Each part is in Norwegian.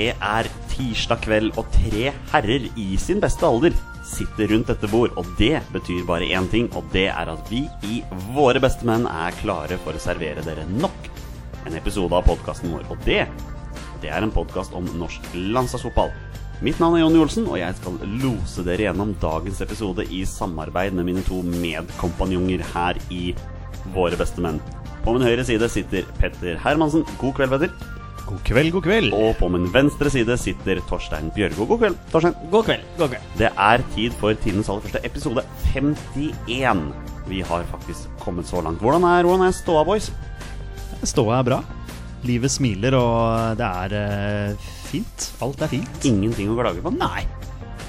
Det er tirsdag kveld, og tre herrer i sin beste alder sitter rundt dette bord. Og det betyr bare én ting, og det er at vi i Våre beste menn er klare for å servere dere nok en episode av podkasten vår. Og det, det er en podkast om norsk landslagsfotball. Mitt navn er Jonny Olsen, og jeg skal lose dere gjennom dagens episode i samarbeid med mine to medkompanjonger her i Våre beste menn. På min høyre side sitter Petter Hermansen. God kveld, Petter. God kveld, god kveld. Og på min venstre side sitter Torstein Bjørgo. God kveld, Torstein. God kveld. god kveld Det er tid for tidens aller første episode 51. Vi har faktisk kommet så langt. Hvordan er, hvordan er ståa, boys? Ståa er bra. Livet smiler, og det er eh, fint. Alt er fint. Ingenting å klage på? Nei.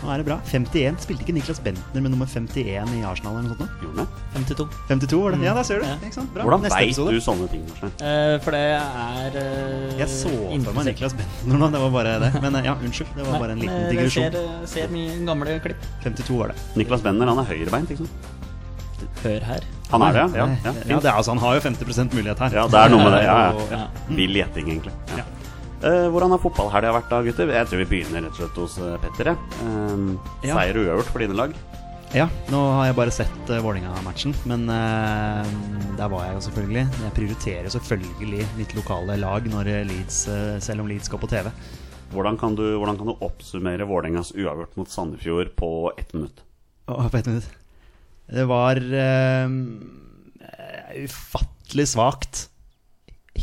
Nå er det bra. 51. Spilte ikke Niklas Bentner med nummer 51 i Arsenal eller noe sånt? Gjorde det? 52. 52 var det. Ja, der ser du. Ja. Ikke sant? Bra. Hvordan veit du sånne ting? Eh, for det er uh, Jeg så for meg. Niklas Bentner nå, det var bare det. Men eh, ja, unnskyld. Det var Nei, bare en liten digresjon. Ser, ser mye gamle klipp. 52 var det. Niklas Bentner, han er høyrebeint, ikke sant? Hør her. Han er det, ja? ja, ja, ja, det er, altså, han har jo 50% mulighet her. ja det er noe med det. Ja, gjetting, egentlig. Ja. Eh, hvordan har fotballhelga vært da, gutter? Jeg tror vi begynner rett og slett hos eh, Petter. Eh, Ja. Seier uøvert for dine lag. Ja, nå har jeg bare sett uh, Vålerenga-matchen, men uh, der var jeg jo selvfølgelig. Jeg prioriterer selvfølgelig mitt lokale lag når Leeds, uh, selv om Leeds går på TV. Hvordan kan du, hvordan kan du oppsummere Vålerengas uavgjort mot Sandefjord på ett minutt? Oh, på ett minutt. Det var eh, ufattelig svakt.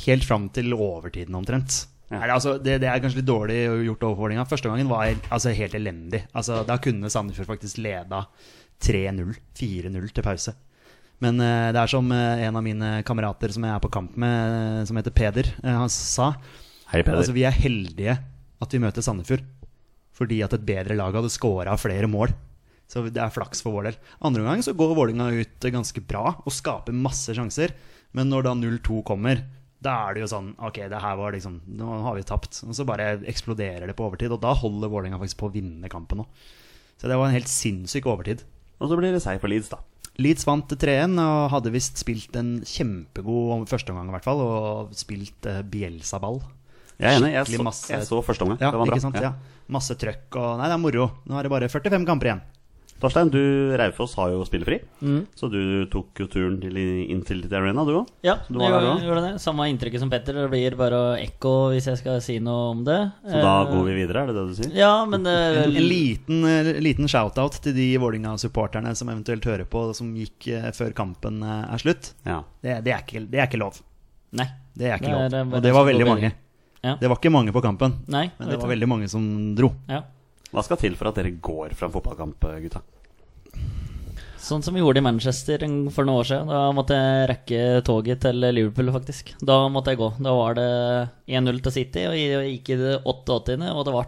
Helt fram til overtiden omtrent. Ja. Nei, altså, det, det er kanskje litt dårlig gjort over Vålerenga. Første gangen var altså, helt elendig. Altså, da kunne Sandefjord faktisk leda 3-0, 4-0 til pause. Men uh, det er som uh, en av mine kamerater som jeg er på kamp med, uh, som heter Peder, han sa Hei, Peder. Altså, vi er heldige at vi møter Sandefjord. Fordi at et bedre lag hadde scora flere mål. Så det er flaks for vår del. Andre gang så går Vålerenga ut ganske bra og skaper masse sjanser. Men når da 0-2 kommer, da er det jo sånn Ok, det her var liksom Nå har vi tapt. Og så bare eksploderer det på overtid. Og da holder Vålerenga faktisk på å vinne kampen nå. Så det var en helt sinnssyk overtid. Og så blir det seier for Leeds, da. Leeds vant 3-1 og hadde visst spilt en kjempegod førsteomgang, i hvert fall. Og spilt uh, Bielsa-ball. Jeg er enig. Jeg så, masse- jeg så første omgang. Ja, det var bra. ikke sant? Ja. Masse trøkk og Nei, det er moro. Nå er det bare 45 kamper igjen. Torstein, du Raufoss har jo spillefri, Mm. så du tok jo turen til Intility Arena, du òg? Ja, du jeg gjorde, gjorde det. Samme inntrykket som Petter. Det blir bare ekko hvis jeg skal si noe om det. Så da Eh, går vi videre, er det det du sier? Ja, men det En, en liten, eh, liten shout-out til de Vålerenga-supporterne som eventuelt hører på, som gikk eh, før kampen eh, er slutt. Ja. Det, det, er ikke, det er ikke lov. Nei. Det er ikke Det er, lov. eh, Og det var veldig mange. Ja. Det var ikke mange på kampen, Nei, men det var veldig mange som dro. Ja. Hva skal til for at dere går fra en fotballkamp, gutta? Sånn som vi gjorde i Manchester for noen år siden. Da måtte jeg rekke toget til Liverpool, faktisk. Da måtte jeg gå. Da var det 1-0 til City, og jeg gikk i det 88. og det ble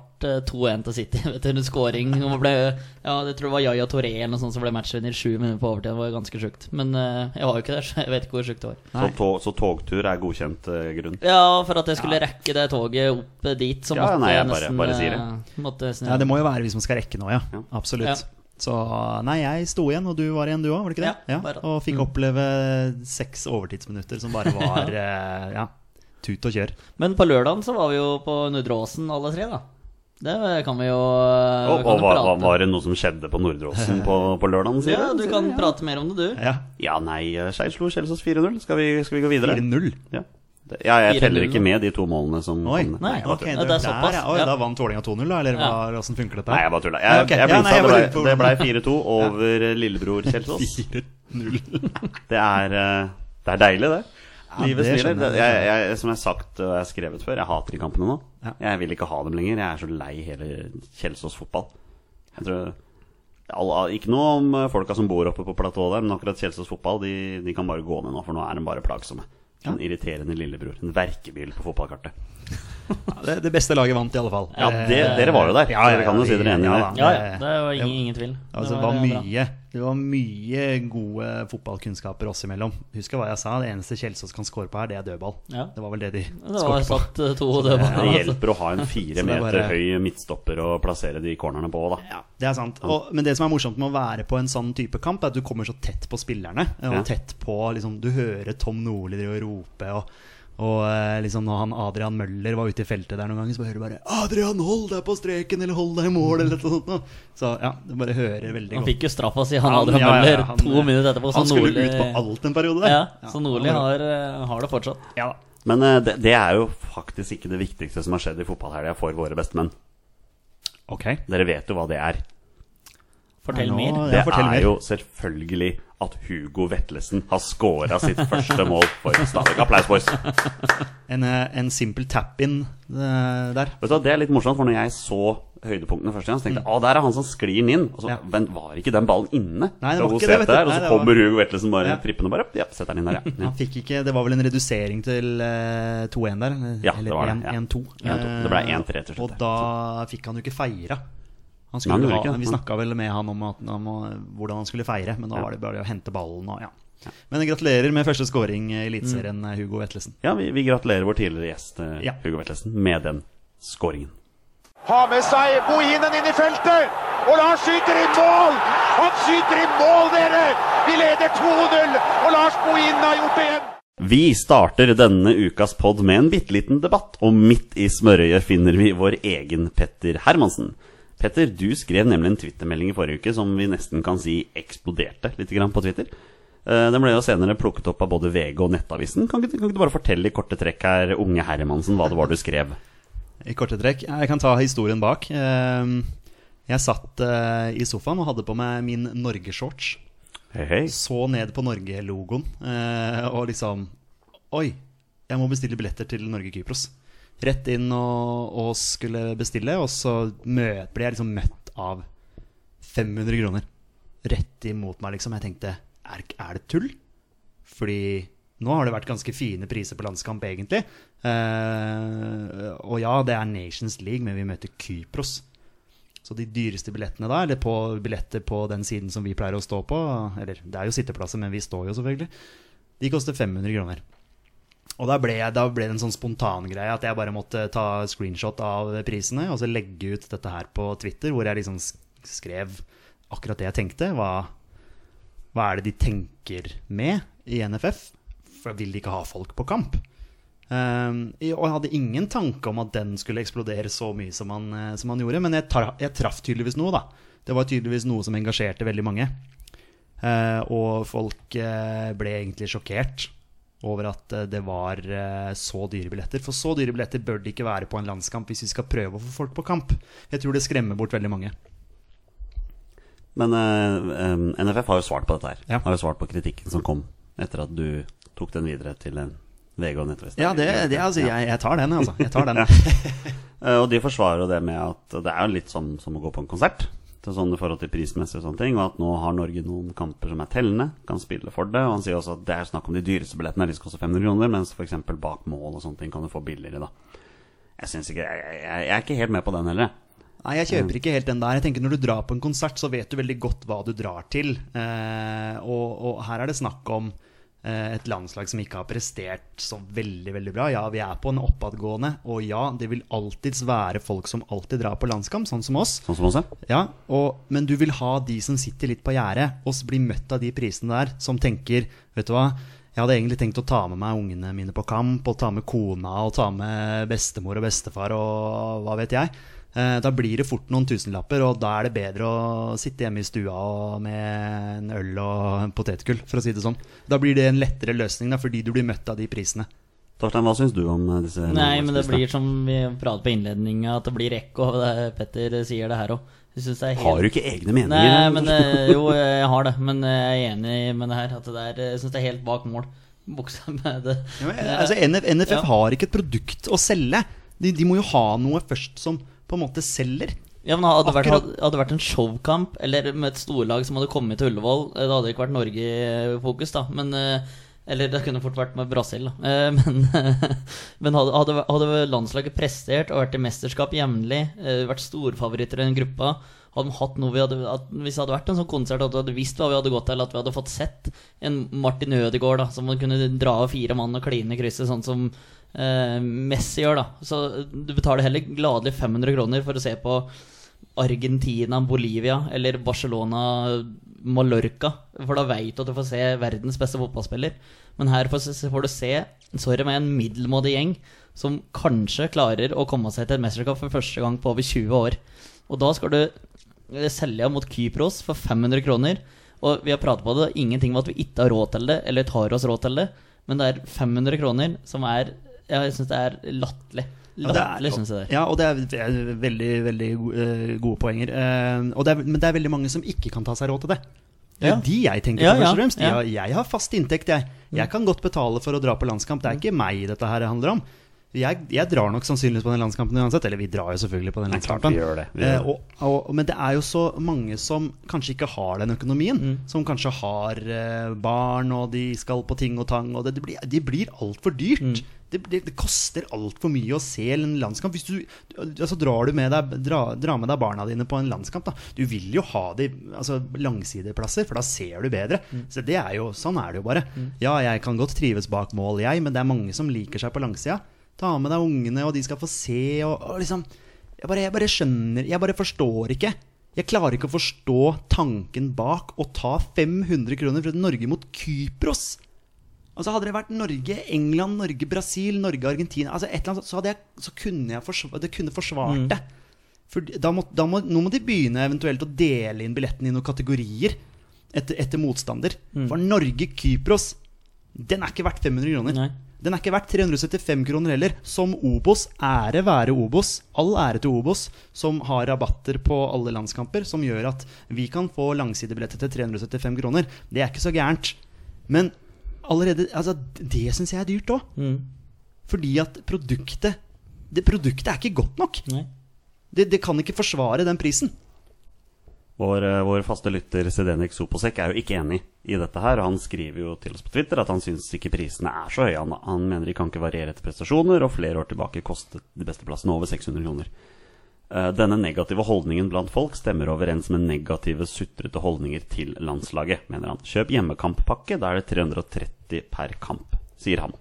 2-1 til City. Vet du, en scoring. Og det ble, ja, jeg tror det var Yaya Toré eller noe sånt som ble matchvinner sju minutter på overtid. Det var ganske sjukt. Men eh, jeg var jo ikke der, så jeg vet ikke hvor sjukt det var. Så, tog, så togtur er godkjent eh, grunn? Ja, for at jeg skulle rekke det toget opp dit, så Ja, måtte nei, jeg jeg bare- nesten bare sier det. eh, måtte. Ja, Det må jo være hvis man skal rekke noe, ja. Ja. Absolutt. Ja. Så nei, jeg sto igjen, og du var igjen, du òg, var det ikke det? Ja, bare- Og fikk oppleve seks overtidsminutter som bare var eh, ja, tut og kjør. Men på lørdagen så var vi jo på Nordre Åsen alle tre, da. Det kan vi jo Og, kan og jo var, var det noe som skjedde på Nordre Åsen på, på lørdagen, Ja, du kan prate mer om det, du. Ja, Ja, nei, eh, Skeid slo Kjelsås 4-0. Skal, skal vi gå videre? 4-0. Ja. Ja, jeg teller ikke med de to målene som Oi, kom. Nei, okay. Ja, det er såpass, Der, Oi, ja. Da vant Vålerenga 2-0, da? Eller Ja. hva- hvordan funker dette? Nei, jeg bare tulla. Jeg, okay. ok. jeg Ja, nei, jeg det bare ble- lurte på det ble hvordan- 4-2 over Lillebror Kjelsås. 4-0. Det er, eh, det er deilig, det. Ja, Livet smiler. jeg. jeg, jeg, som jeg har sagt og jeg har skrevet før, jeg hater de kampene nå. Ja. Jeg vil ikke ha dem lenger. Jeg er så lei hele Kjelsås fotball. Jeg tror all- Ikke noe om folka som bor oppe på platået der, men akkurat Kjelsås fotball de, de kan bare gå ned nå, for nå er de bare plagsomme. En irriterende lillebror. En verkebyll på fotballkartet. Det, det beste laget vant, i alle fall. Ja, det, Eh, dere var jo der, Ja, dere kan jo si dere enige i ja, det. da. Ja, ja, det var ingen, ingen tvil. Altså, det, var mye, det var mye gode fotballkunnskaper oss imellom. Husker hva jeg sa, det eneste Kjelsås kan score på her, det er dødball. Ja. Det var vel det de Det var skåret på. satt eh, to dødball Det hjelper å ha en fire er meter bare- høy midtstopper og plassere de cornerne på, da. Ja, det er sant. Og, men det som er morsomt med å være på en sånn type kamp, er at du kommer så tett på spillerne. Og Ja. tett på liksom, Du hører Tom Nordli drive og rope. Og, og eh, liksom når han Adrian Møller var ute i feltet der noen ganger, så bare hører du bare 'Adrian, hold deg på streken!' eller 'hold deg i mål', eller noe sånt. Så ja, du bare hører veldig godt. Han fikk jo straffa si, han Han- Adrian ja, ja, Møller, han- to minutter etterpå. Han så skulle Nordli- ut på alt en periode der. Ja, så Nordli har, eh, har det fortsatt. Ja da. Men eh, det, det er jo faktisk ikke det viktigste som har skjedd i fotballhelga for våre bestemenn. Ok. Dere vet jo hva det er. Fortell Ja, nå- mer. Ja, Det fortell er mer. jo selvfølgelig at Hugo Vetlesen har scora sitt første mål for Stabæk. Applaus, boys. En, eh, en simpel tap-in eh, der. Vet du, Det er litt morsomt, for når jeg så høydepunktene første gang, så tenkte jeg ah, der er han som sklir den inn. Og så, Ja. Men var ikke den ballen inne? Nei, det var ikke det, vet du. Der, Og Nei, så det var- kommer Hugo Vetlesen bare Ja. trippende bare Ja, setter den inn der, ja. ja. Han fikk ikke, Det var vel en redusering til uh, 2-1 der? Ja, det var det, Eller 1-2. 1-2. Det ble 1-3 til slutt. Og da fikk han jo ikke feira. Han skulle Nei, ha, vi snakka vel med han om, at, om hvordan han skulle feire, men da Ja. var det bare å hente ballen og ja. Men gratulerer med første scoring i Eliteserien, mm. Hugo Vetlesen. Ja, vi, vi gratulerer vår tidligere gjest eh, Ja. Hugo Vetlesen med den scoringen. Har med seg Bohinen inn i feltet. Og Lars skyter i mål! Han skyter i mål, dere! Vi leder 2-0, og Lars Bohinen har gjort det igjen. Vi starter denne ukas pod med en bitte liten debatt, og midt i smørøyet finner vi vår egen Petter Hermansen. Petter, du skrev nemlig en twittermelding i forrige uke som vi nesten kan si eksploderte litt grann på Twitter. Eh, Den ble jo senere plukket opp av både VG og Nettavisen. Kan ikke, kan ikke du bare fortelle i korte trekk her, unge Hermansen, hva det var du skrev? I korte trekk. Jeg kan ta historien bak. Eh, Jeg satt eh, i sofaen og hadde på meg min Norge-shorts. Hei, hei. Så ned på Norge-logoen eh, og liksom Oi, jeg må bestille billetter til Norge-Kypros. Rett inn og, og skulle bestille, og så møt, ble jeg liksom møtt av 500 kroner. Rett imot meg, liksom. Jeg tenkte er, er det tull? Fordi nå har det vært ganske fine priser på landskamp, egentlig. Eh, og ja, det er Nations League, men vi møter Kypros. Så de dyreste billettene da, eller på billetter på den siden som vi pleier å stå på, eller det er jo sitteplasser, men vi står jo selvfølgelig, de koster 500 kroner. Og da ble, jeg, da ble det en sånn spontan greie at jeg bare måtte ta screenshot av prisene og så legge ut dette her på Twitter, hvor jeg liksom skrev akkurat det jeg tenkte. Hva, hva er det de tenker med i NFF? For vil de ikke ha folk på kamp? Um, og jeg hadde ingen tanke om at den skulle eksplodere så mye som han, eh, som han gjorde. Men jeg, tar, jeg traff tydeligvis noe, da. Det var tydeligvis noe som engasjerte veldig mange. Uh, og folk uh, ble egentlig sjokkert over at eh, det var eh, så dyre billetter. For så dyre billetter bør det ikke være på en landskamp hvis vi skal prøve å få folk på kamp. Jeg tror det skremmer bort veldig mange. Men eh, NFF har jo svart på dette her. Ja. Har jo svart på kritikken som kom etter at du tok den videre til VG og Nettavisen. Ja, det, det altså, jeg, jeg tar den, altså. Jeg tar den. Eh, Og de forsvarer jo det med at det er jo litt som, som å gå på en konsert. Til sånn i forhold til prismessig og sånne ting. Og at nå har Norge noen kamper som er tellende, kan spille for det. Og han sier også at det er snakk om de dyreste billettene, de skal også 500 kroner. Mens f.eks. bak mål og sånne ting kan du få billigere, da. Jeg syns ikke Jeg, jeg, jeg er ikke helt med på den heller. Nei, jeg kjøper ikke helt den der. Jeg tenker Når du drar på en konsert, så vet du veldig godt hva du drar til. Eh, og, og her er det snakk om eh, et landslag som ikke har prestert så veldig veldig bra. Ja, vi er på en oppadgående, og ja, det vil alltids være folk som alltid drar på landskamp, sånn som oss. Sånn som oss, ja. Og, Men du vil ha de som sitter litt på gjerdet, og blir møtt av de prisene der, som tenker Vet du hva, jeg hadde egentlig tenkt å ta med meg ungene mine på kamp, og ta med kona, og ta med bestemor og bestefar, og hva vet jeg. Eh, Da blir det fort noen tusenlapper, og da er det bedre å sitte hjemme i stua med en øl og en potetgull, for å si det sånn. Da blir det en lettere løsning, da, fordi du blir møtt av de prisene. Torstein, hva syns du om eh, disse Nei, men det blir som vi pratet på innledninga, at det blir ekko. og Petter sier det her òg. Jeg synes det er helt Har du ikke egne meninger? Nei, men eh, jo, jeg har det. Men jeg er enig med det her. At det er, jeg syns det er helt bak mål. Buksa med det. Ja, men, altså, NF, NFF Ja. har ikke et produkt å selge. De, de må jo ha noe først som på en måte selger. Ja, men hadde det vært, hadde vært en showkamp, eller med et storlag som hadde kommet til Ullevål eh, Det hadde ikke vært Norge-fokus, da. Men eh, Eller det kunne fort vært med Brasil, da. Eh, Men, men hadde, hadde, landslaget prestert og vært i mesterskap jevnlig, vært storfavoritter i den gruppa hadde de hatt noe vi hadde, Hvis det hadde vært en sånn konsert at vi hadde visst hva vi hadde gått til, at vi hadde fått sett en Martin Ødegaard da, som kunne dra av fire mann og kline i krysset, sånn som Messi gjør, da. Så du betaler heller gladelig 500 kroner for å se på Argentina, Bolivia eller Barcelona, Mallorca. For da veit du at du får se verdens beste fotballspiller. Men her får, får du se sorry, med en middelmådig gjeng som kanskje klarer å komme seg til et mesterskap for første gang på over 20 år. Og da skal du eh, selge mot Kypros for 500 kroner. Og vi har pratet på det, ingenting med at vi ikke har råd til det, eller tar oss råd til det. Men det er 500 kroner som er Jeg syns det er latterlig. Ja, er- Latterlig, syns jeg det er. Ja, og det er, veldig veldig eh, gode poenger. Eh, det er, men det er veldig mange som ikke kan ta seg råd til det. Det er Ja. de jeg tenker på først ja, og fremst. ja. Jeg, jeg har fast inntekt, jeg. Jeg kan godt betale for å dra på landskamp. Det er ikke meg dette her handler om. Jeg, jeg drar nok sannsynligvis på den landskampen uansett. Eller vi drar jo selvfølgelig på den Det landskampen. gjør det, Eh, og, og, men det er jo så mange som kanskje ikke har den økonomien. Mm. Som kanskje har eh, barn, og de skal på ting og tang. Og det, det blir, de blir altfor dyrt. Mm. Det, det, det koster altfor mye å se en landskamp. Hvis du, altså drar du med deg, dra, dra med deg barna dine på en landskamp, da. Du vil jo ha de altså, langsideplasser, for da ser du bedre. Så det er jo, Sånn er det jo bare. Ja, jeg kan godt trives bak mål, jeg, men det er mange som liker seg på langsida. Ta med deg ungene, og de skal få se, og, og liksom jeg bare, jeg bare skjønner Jeg bare forstår ikke. Jeg klarer ikke å forstå tanken bak å ta 500 kroner fra Norge mot Kypros. Altså Hadde det vært Norge, England, Norge, Brasil, Norge, Argentina altså et eller annet, så, jeg, så kunne jeg forsvart, det kunne forsvart det. For da må, da må, nå må de begynne eventuelt å dele inn billettene i noen kategorier etter, etter motstander. For Norge-Kypros, den er ikke verdt 500 kroner. Nei. Den er ikke verdt 375 kroner heller. Som Obos, ære være Obos. All ære til Obos, som har rabatter på alle landskamper, som gjør at vi kan få langsidebilletter til 375 kroner. Det er ikke så gærent. Men allerede Altså, det syns jeg er dyrt òg. Mm. Fordi at produktet Det produktet er ikke godt nok. Det, det kan ikke forsvare den prisen. Vår, eh, vår faste lytter Sedenik Soposek er jo ikke enig i dette her. og Han skriver jo til oss på Twitter at han syns ikke prisene er så høye. Han, han mener de kan ikke variere etter prestasjoner, og flere år tilbake kostet de beste plassene over 600 kroner. Eh, Denne negative holdningen blant folk stemmer overens med negative, sutrete holdninger til landslaget, mener han. Kjøp hjemmekamppakke, da er det 330 per kamp, sier han.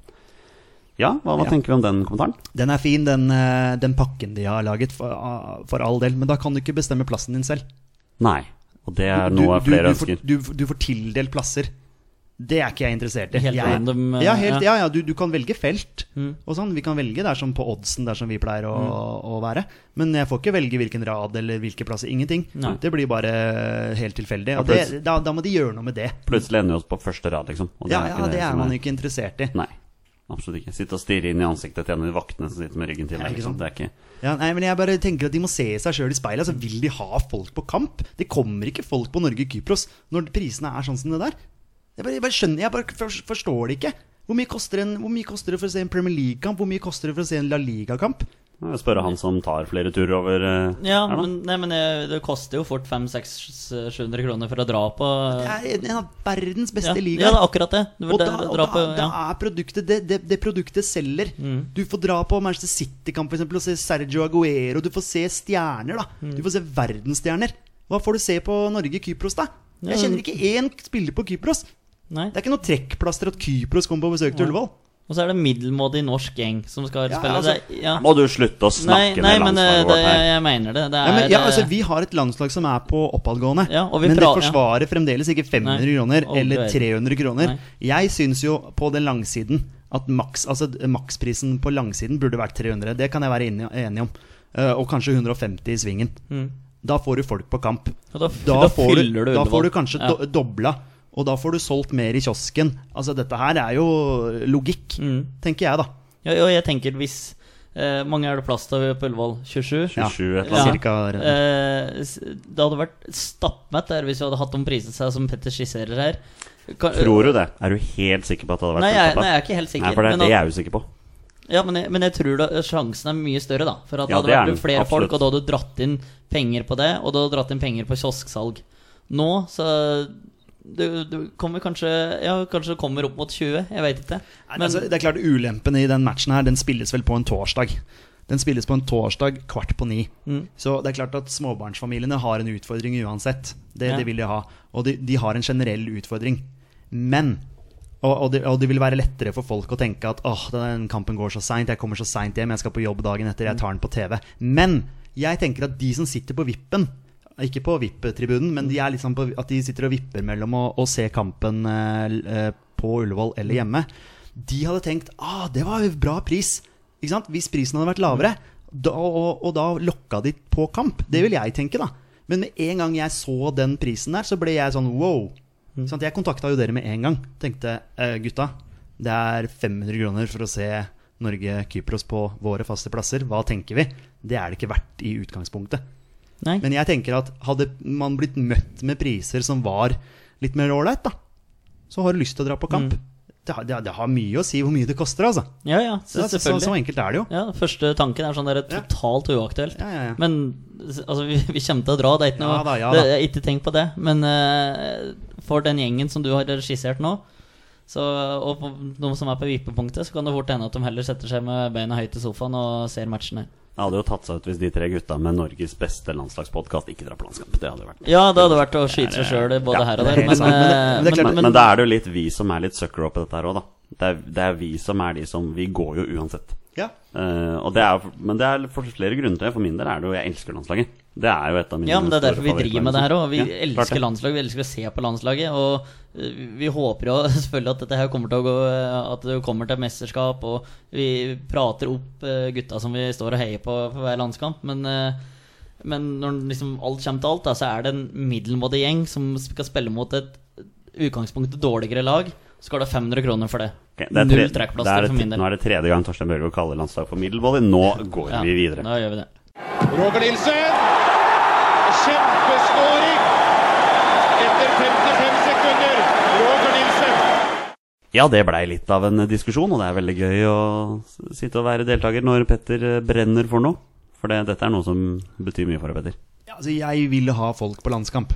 Ja, hva, hva Ja. tenker vi om den kommentaren? Den er fin, den, eh, den pakken de har laget, for, ah, for all del. Men da kan du ikke bestemme plassen din selv. Nei. Og det er Du- noe du, flere du, ønsker. får, du, du får tildelt plasser. Det er ikke jeg interessert i. Helt jeg, random, eh, ja, helt, ja. ja, ja du, du kan velge felt. Mm. Og sånn, Vi kan velge der som på oddsen der som vi pleier å, Mm. å være. Men jeg får ikke velge hvilken rad eller hvilke plasser. Ingenting. Nei. Det blir bare helt tilfeldig. Og det, da, da må de gjøre noe med det. Plutselig ender vi oss på første rad, liksom. Og Ja, er ja, ikke det er man man ikke interessert i. Nei, absolutt ikke. Sitte og stirre inn i ansiktet til en av de vaktene som sitter med ryggen til deg. Liksom. Det er ikke Ja, nei, men jeg bare tenker at De må se seg sjøl i speilet. Altså, vil de ha folk på kamp? Det kommer ikke folk på Norge-Kypros når prisene er sånn som det der. Jeg bare, jeg bare skjønner, jeg bare forstår det ikke. Hvor mye, en, hvor mye koster det for å se en Premier League-kamp? Hvor mye koster det for å se en La Liga-kamp? Spørre han som tar flere turer over eh, Ja, her men, nei, men det koster jo fort 500-700 kroner for å dra på Det er en av verdens beste ja, ja, det er akkurat det. Du Og det da, dra- og da, på, ja. da er produktet det, det, det produktet selger. Du får dra på Manchester City-kamp for eksempel, og se Sergio Aguero. Du får se stjerner. da Mm. Du får se verdensstjerner. Hva får du se på Norge-Kypros, da? Jeg kjenner ikke én spiller på Kypros. Nei. Det er ikke noe trekkplaster at Kypros kommer på besøk til Ullevål. Og så er det middelmådig norsk gjeng som skal Ja, spille. altså- det, ja. Må du slutte å snakke nei, med eh, landslaget vårt her? jeg mener det. Det Ja, er men, ja, eh, altså, vi har et landslag som er på oppadgående. Ja, og vi men det ja. forsvarer fremdeles ikke 500 Nei, kroner eller 300 kroner. Nei. Jeg syns jo på den langsiden at maks, altså, maksprisen på langsiden burde vært 300. Det kan jeg være enig, om. Eh, og kanskje 150 i svingen. Mm. Da får du folk på kamp. Da, Da, da får, du, du da får du kanskje Ja. dobla. Og da får du solgt mer i kiosken. Altså Dette her er jo logikk, Mm. tenker jeg, da. Ja, og jeg tenker hvis eh, Mange er det plass til på Ullevål? 27? 27 et Ja. Cirka, Eh, det hadde vært stappmett der hvis vi hadde hatt om prisene seg som Petter skisserer her. Kan- Tror du det? Er du helt sikker på at det hadde vært Nei, jeg, nei, jeg er ikke helt sikker. Nei, for det er men det jeg er usikker på. Ja, men jeg, men jeg tror da, sjansen er mye større, da. For at Ja, hadde det er vært flere absolutt. folk, og da hadde du dratt inn penger på det, og da hadde du dratt inn penger på kiosksalg. Nå så du, du kommer kanskje Ja, kanskje kommer opp mot 20. Jeg veit ikke. Men, altså, det er klart Ulempen i den matchen her Den spilles vel på en torsdag. Den spilles på en torsdag kvart på ni. Mm. Så det er klart at småbarnsfamiliene har en utfordring uansett. Det, Ja. det vil de ha. Og de, de har en generell utfordring. Men og, og, det, og det vil være lettere for folk å tenke at åh, den kampen går så seint, jeg kommer så seint hjem, jeg skal på jobb dagen etter, jeg tar den på TV. Men jeg tenker at de som sitter på vippen, ikke på VIP-tribunen, men de er liksom på, at de sitter og vipper mellom å, å se kampen eh, eh, på Ullevål eller hjemme, de hadde tenkt ah, det var jo bra pris. Ikke sant? Hvis prisen hadde vært lavere, da, og, og da lokka de på kamp. Det vil jeg tenke, da. Men med en gang jeg så den prisen der, så ble jeg sånn wow. Sant? Jeg kontakta jo dere med en gang. Tenkte eh, gutta, det er 500 kroner for å se Norge-Kypros på våre faste plasser. Hva tenker vi? Det er det ikke verdt i utgangspunktet. Nei. Men jeg tenker at hadde man blitt møtt med priser som var litt mer ålreit, da, så har du lyst til å dra på kamp. Det, har, det, det har mye å si hvor mye det koster, altså. Ja, ja, så, det, så, så, enkelt er det jo. Ja, Første tanken er sånn der totalt uaktuelt. Ja, ja, ja. Men altså, vi, vi kommer til å dra, det er ikke noe Ja da, ja da. Ikke tenk på det. Men uh, for den gjengen som du har skissert nå, så, og på, de som er på vippepunktet, så kan det fort hende at de heller setter seg med beina høyt i sofaen og ser matchen her. Det hadde jo tatt seg ut hvis de tre gutta med Norges beste landslagspodkast ikke drar på landskamp. Det hadde vært Ja, det hadde vært å skyte seg sjøl både Ja, her og er der, men, men det- eh, men det klart- men, men da er det jo litt vi som er litt sucker i dette her òg, da. Det er, det er vi som er de som Vi går jo uansett. Ja. Uh, og det er, men det er for flere grunner til det. For min del er det jo Jeg elsker landslaget. Det er jo et av mine Ja, men det er derfor vi driver med det her òg. Vi Ja, elsker landslaget, landslag, vi elsker å se på landslaget. Og vi håper jo selvfølgelig at dette her kommer til å gå At det kommer til mesterskap. Og vi prater opp eh, gutta som vi står og heier på for hver landskamp. Men, eh, men når liksom alt kommer til alt, da, så er det en middelmådig gjeng som skal spille mot et utgangspunktet dårligere lag. Så skal det 500 kroner for det. Okay, det er tre, Null det trekkplaster er for min del. nå er det tredje gang Torstein Børgo kaller landslag for middelmådig. Nå går Ja, vi videre. Da gjør vi det. Roger Nilsen. Kjempeskåring etter 55 sekunder. Roger Nilsen. Ja, det blei litt av en diskusjon, og det er veldig gøy å sitte og være deltaker når Petter eh, brenner for noe. For det, dette er noe som betyr mye for deg, Petter. Ja, altså, jeg vil ha folk på landskamp.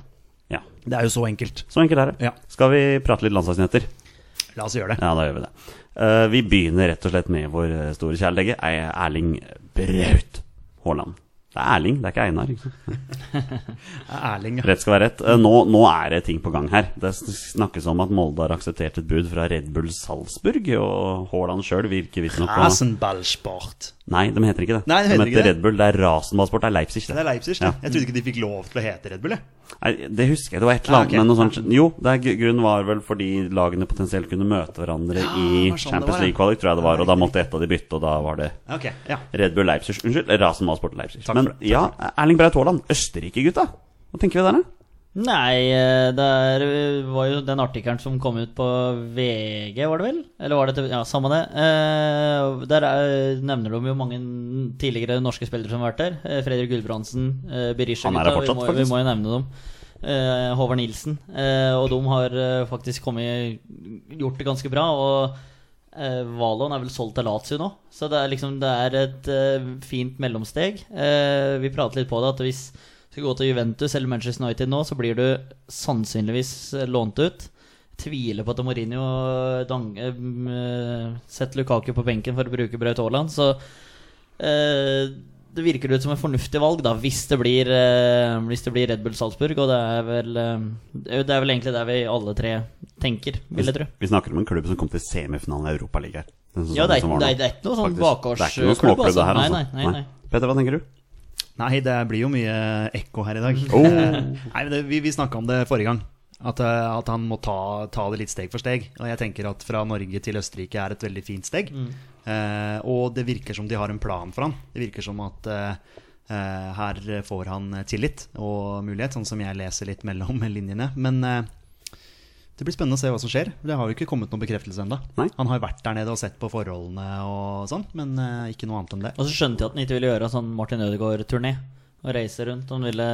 Ja, Det er jo så enkelt. Så enkelt er det. Ja. Skal vi prate litt landslagsnyheter? La oss gjøre det. Ja, da gjør vi det. Uh, vi begynner rett og slett med vår eh, store kjærlege, Er- Erling Braut Haaland. Det er Erling, det er ikke Einar. Ikke sant? Erling, ja. Rett skal være rett. Eh, Nå, nå er det ting på gang her. Det snakkes om at Molde har akseptert et bud fra Red Bull Salzburg, og Haaland sjøl virker visstnok på Rasenballsport. Nei, de heter ikke det. Nei, de heter ikke det. Red Bull. Det er Rasenballsport. Det er Leipzig. Det er Leipzig. Ja. Jeg trodde ikke de fikk lov til å hete Red Bull. Jeg. Nei, det husker jeg. Det var et eller annet. Ah, okay. Men noe sånt Jo, det er, grunnen var vel fordi lagene potensielt kunne møte hverandre Ja, i sånn Champions. League-kvalik, tror jeg det var. Og da måtte et av de bytte, og da var det okay, ja. Red Bull Leipzig. Unnskyld, Rasenballsport Leipzig. Takk Men for ja, Erling Braut Haaland. Østerrike-gutta. Hva tenker vi der, da? Nei, eh, det er, var jo den artikkelen som kom ut på VG, var det vel? Eller var det til, Ja, samme det. Eh, der er, nevner de jo mange tidligere norske spillere som har vært der. Eh, Fredrik Gulbrandsen, eh, Berisha Han er der fortsatt, vi, må, vi må jo nevne dem. Eh, Håvard Nilsen. Eh, og de har eh, faktisk kommet, gjort det ganske bra. Og eh, Valon er vel solgt til Lazio nå, så det er liksom Det er et eh, fint mellomsteg. Eh, vi pratet litt på det, at hvis du skal gå til Juventus eller Manchester United nå, så blir du sannsynligvis eh, lånt ut. Tviler på at Mourinho dang, eh, setter Lukaku på benken for å bruke Braut Haaland, så eh, det virker ut som et fornuftig valg, da, hvis det blir, eh, hvis det blir Red Bull Salzburg. Og det er vel eh, Det er vel egentlig der vi alle tre tenker, vil jeg tro. Vi snakker om en klubb som kom til semifinalen i Europaligaen. Ja, det er, som var det er, det er ikke noe sånn bakgårdsklubb, altså. her, Nei, altså. nei, nei, nei. Petter, hva tenker du? Nei, det blir jo mye ekko her i dag. Oh. Nei, det, Vi, vi snakka om det forrige gang. At, eh, at han må ta, ta det litt steg for steg. Og jeg tenker at fra Norge til Østerrike er et veldig fint steg. Eh, og det virker som de har en plan for han. Det virker som at eh, eh, her får han tillit og mulighet, sånn som jeg leser litt mellom linjene. Men eh, det blir spennende å se hva som skjer. Det har jo ikke kommet noen bekreftelse ennå. Han har vært der nede og sett på forholdene og sånn, men eh, ikke noe annet enn det. Og så skjønte jeg at han ikke ville gjøre sånn Martin Ødegaard-turné og reise rundt. Han ville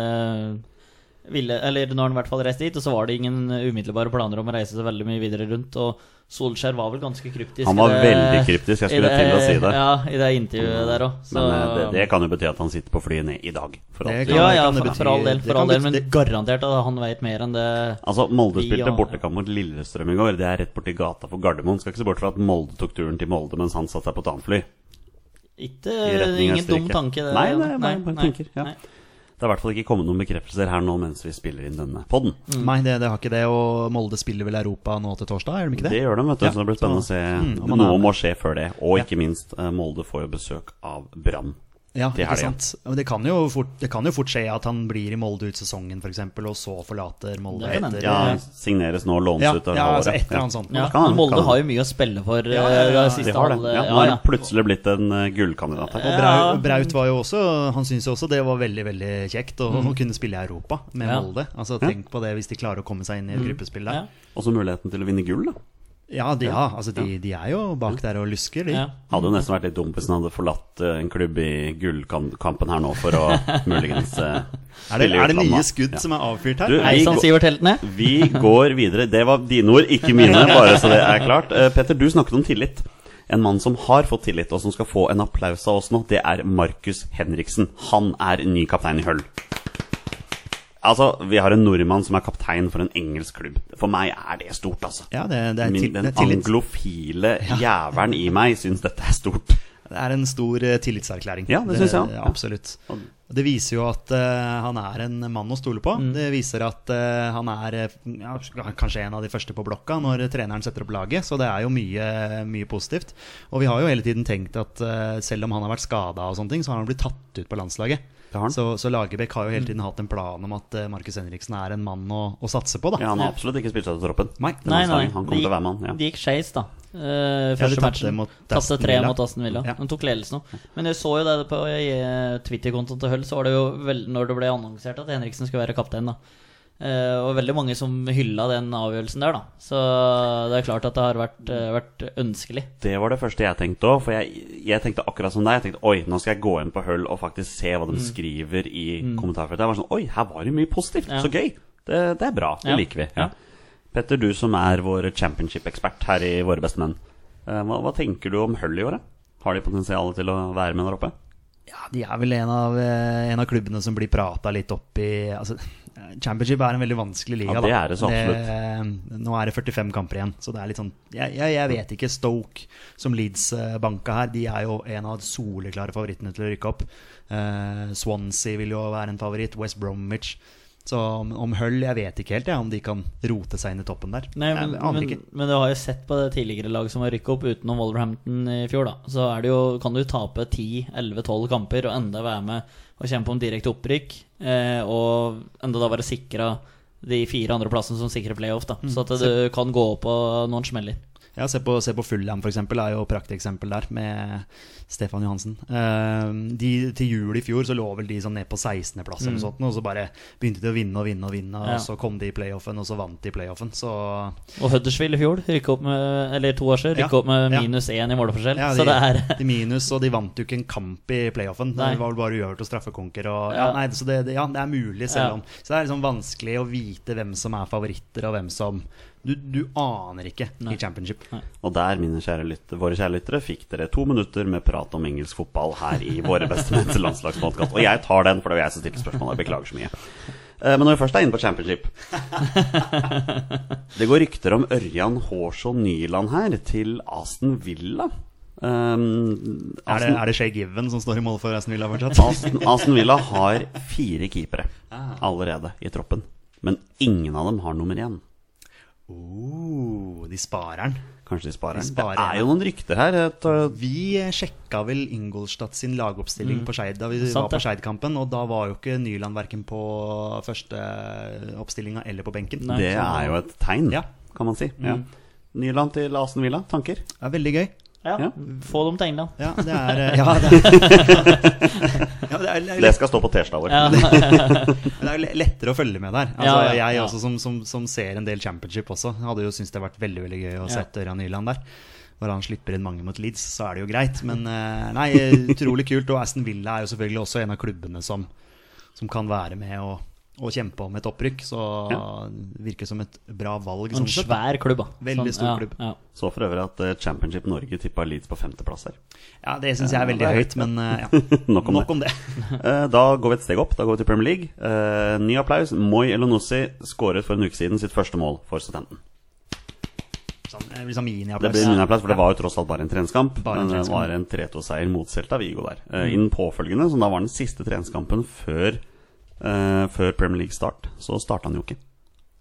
ville Eller nå har han i hvert fall reist dit, og så var det ingen umiddelbare planer om å reise så veldig mye videre rundt. Og Solskjær var vel ganske kryptisk. Han var det- veldig kryptisk, jeg skulle skulle til å si det. Ja, i det intervjuet der òg. Men eh, det, det kan jo bety at han sitter på flyet ned i dag. For Det alt. kan- Ja, ja, kan for, for all del, for all del men garantert at han vet mer enn det Altså, Molde spilte bortekamp mot Lillestrøm i går. Det er rett borti gata for Gardermoen. Skal ikke se bort fra at Molde tok turen til Molde mens han satte seg på et annet fly. Ikke ingen dum tanke, det. Nei, nei, nei, nei, tenker, ja. nei. Det har i hvert fall ikke kommet noen bekreftelser her nå mens vi spiller inn denne podden. Nei, det, det har ikke det. Og Molde spiller vel Europa nå til torsdag, gjør de ikke det? Det gjør de, vet du. Ja, så det blir spennende å se. Mm, Noe må skje før det. Og ikke minst, eh, Molde får jo besøk av Brann. Ja, ikke sant. Men det kan, jo fort, det kan jo fort skje at han blir i Molde ut sesongen, f.eks., og så forlater Molde Det etter Ja, signeres nå lånes ja, ut av ja, altså et eller annet sånt. Ja, Kan han, Molde kan har jo mye å spille for. Ja, ja, eh, ja. De har det. Ja, nå er han plutselig blitt en eh, gullkandidat her. Og Ja. Braut, Braut var jo også Han syntes jo også det var veldig veldig kjekt å, mm. kunne spille i Europa med Ja. Molde. Altså Tenk på det hvis de klarer å komme seg inn i et gruppespill der. Ja. Også muligheten til å vinne gull, da. Ja, de, ja altså de, de er jo bak der og lusker, de. Ja. Hadde jo nesten vært litt dumt hvis han hadde forlatt eh, en klubb i gullkampen her nå for å muligens uh, Er det, er det nye skudd Ja. som er avfyrt her? Du, Vi går- Sivert Heltene. Vi går videre. Det var dine ord, ikke mine, bare så det er klart. Uh, Petter, du snakket om tillit. En mann som har fått tillit, og som skal få en applaus av oss nå, det er Markus Henriksen. Han er ny kaptein i Høll. Altså, vi har en nordmann som er kaptein for en engelsk klubb. For meg er det stort, altså. Ja, det, det er, Min, til, det den er tillit. anglofile jævelen i meg syns dette er stort. Det er en stor eh, tillitserklæring. Ja, det synes jeg ja, Absolutt. Det viser jo at uh, han er en mann å stole på. Mm. Det viser at uh, han er ja, kanskje en av de første på blokka når treneren setter opp laget. Så det er jo mye, mye positivt. Og vi har jo hele tiden tenkt at uh, selv om han har vært skada, og sånne ting, så har han blitt tatt ut på landslaget. Det. Så, så Lagerbäck har jo hele tiden hatt en plan om at uh, Markus Henriksen er en mann å, å satse på. da Ja, Han har absolutt ikke spilt seg til troppen. Nei. Nei, nei. Han kommer til å være mann. Ja. De gikk skeis, da. Uh, de matchen. Tapte tre mot Aston Villa. Ja. Han tok ledelsen òg. Men jeg så jo det på uh, Twitter-kontoen til Hull, så var det jo vel, når det ble annonsert at Henriksen skulle være kaptein, da. Eh, og veldig mange som hylla den avgjørelsen der, da. Så det er klart at det har vært, uh, vært ønskelig. Det var det første jeg tenkte òg. For jeg, jeg tenkte akkurat som deg. Jeg tenkte oi, nå skal jeg gå inn på Hull og faktisk se hva de Mm. skriver i kommentarfeltet. Jeg var sånn oi, her var det mye positivt. Ja. Så gøy. Det, det er bra. Det Ja. liker vi. Ja. Petter, du som er vår championship-ekspert her i Våre beste menn. Uh, Hva, hva tenker du om Hull i året? Har de potensial til å være med der oppe? Ja, De er vel en av, en av klubbene som blir prata litt opp i altså, Championship er en veldig vanskelig liga. Ja, det er det så nå er det 45 kamper igjen, så det er litt sånn Jeg, jeg, jeg vet ikke. Stoke, som Leeds-banka her, de er jo en av de soleklare favorittene til å rykke opp. Eh, Swansea vil jo være en favoritt. West Bromwich. Så om, om Hull Jeg vet ikke helt ja, om de kan rote seg inn i toppen der. Nei, men, jeg men, men du har jo sett på det tidligere laget som har rykket opp utenom Wolverhampton i fjor, da. Så det jo, kan du tape 10-11-12 kamper og enda være med og kjempe om direkte opprykk. Eh, og enda da være sikra de fire andre plassene som sikrer playoff, da. Mm. Så at du kan gå på noen smeller. Ja, Se på, se på Fulham, for eksempel, er jo prakteksempel der, med Stefan Johansen. Eh, de, til jul i fjor så lå vel de sånn ned på 16.-plass, mm. og så bare begynte de å vinne og vinne og vinne, Ja. så kom de i playoffen, og så vant de i playoffen. Så Og Huddersfield i fjor, rykka opp med Eller to år siden, rykka Ja, opp med minus én i måleforskjell. ja, så det er de minus, og de vant jo ikke en kamp i playoffen. Det var vel bare uavgjort og straffekonker. Og, ja, Ja. nei, så det, det, ja, det er mulig, selv Ja. om Så det er liksom vanskelig å vite hvem som er favoritter, og hvem som Du, du aner ikke Nei. i championship. Og der, mine kjære lytter, våre kjære lyttere, fikk dere to minutter med prat om engelsk fotball her i Våre beste menns landslagspodkast. Og jeg tar den, for det var jeg som stilte spørsmålet. Jeg beklager så mye. Eh, Men når vi først er inne på championship Det går rykter om Ørjan Hårsson Nyland her til Aston Villa. Um, Er det, Aston, er det Shay Given som står i mål for Aston Villa fortsatt? Aston, Aston Villa har fire keepere allerede i troppen. Men ingen av dem har nummer én. Oh, de sparer den. Kanskje de sparer De den. sparer Det er jo noen rykter her. Uh, Vi sjekka vel Ingolstadt sin lagoppstilling på Skeid da vi Sant var på Skeidkampen, og da var jo ikke Nyland verken på første oppstillinga eller på benken. Nei. det er jo et tegn, Ja. kan man si. Ja. Nyland til Asen Villa. Tanker? Det er veldig gøy. Ja, Ja. få dem til England. Ja, det er eh, Ja, det er, det er, det skal stå på T-skjorta vår. Ja. det er jo lettere å følge med der. Altså, Ja, ja, jeg også, som, som, som ser en del championship også, hadde jo syntes det vært veldig veldig gøy å Ja. sette Ørjan Nyland der. Når han slipper inn mange mot Leeds, så er det jo greit. Men eh, nei, utrolig kult. Og Aston Villa er jo selvfølgelig også en av klubbene som, som kan være med og, å kjempe om et opprykk, så virker det som et bra valg. En sånn svær klubb, da. Veldig stor ja, klubb. Ja. Så for øvrig at eh, Championship Norge tippa Leeds på femteplass her. Ja, det syns jeg er veldig Ja, er høyt, men eh, ja. Nok om Nok om det. Eh, Da går vi et steg opp. Da går vi til Premier League. Uh, ny applaus. Moi Elonossi skåret for en uke siden sitt første mål for studenten. Sånn, eh, liksom Det miniapplaus. blir miniapplaus, for det var jo tross alt bare en treningskamp. Bare en Men det var en 3-2-seier mot Celta Vigo der. Eh, I den påfølgende, som da var den siste treningskampen før, eh, før Premier League-start, så starta han jo ikke.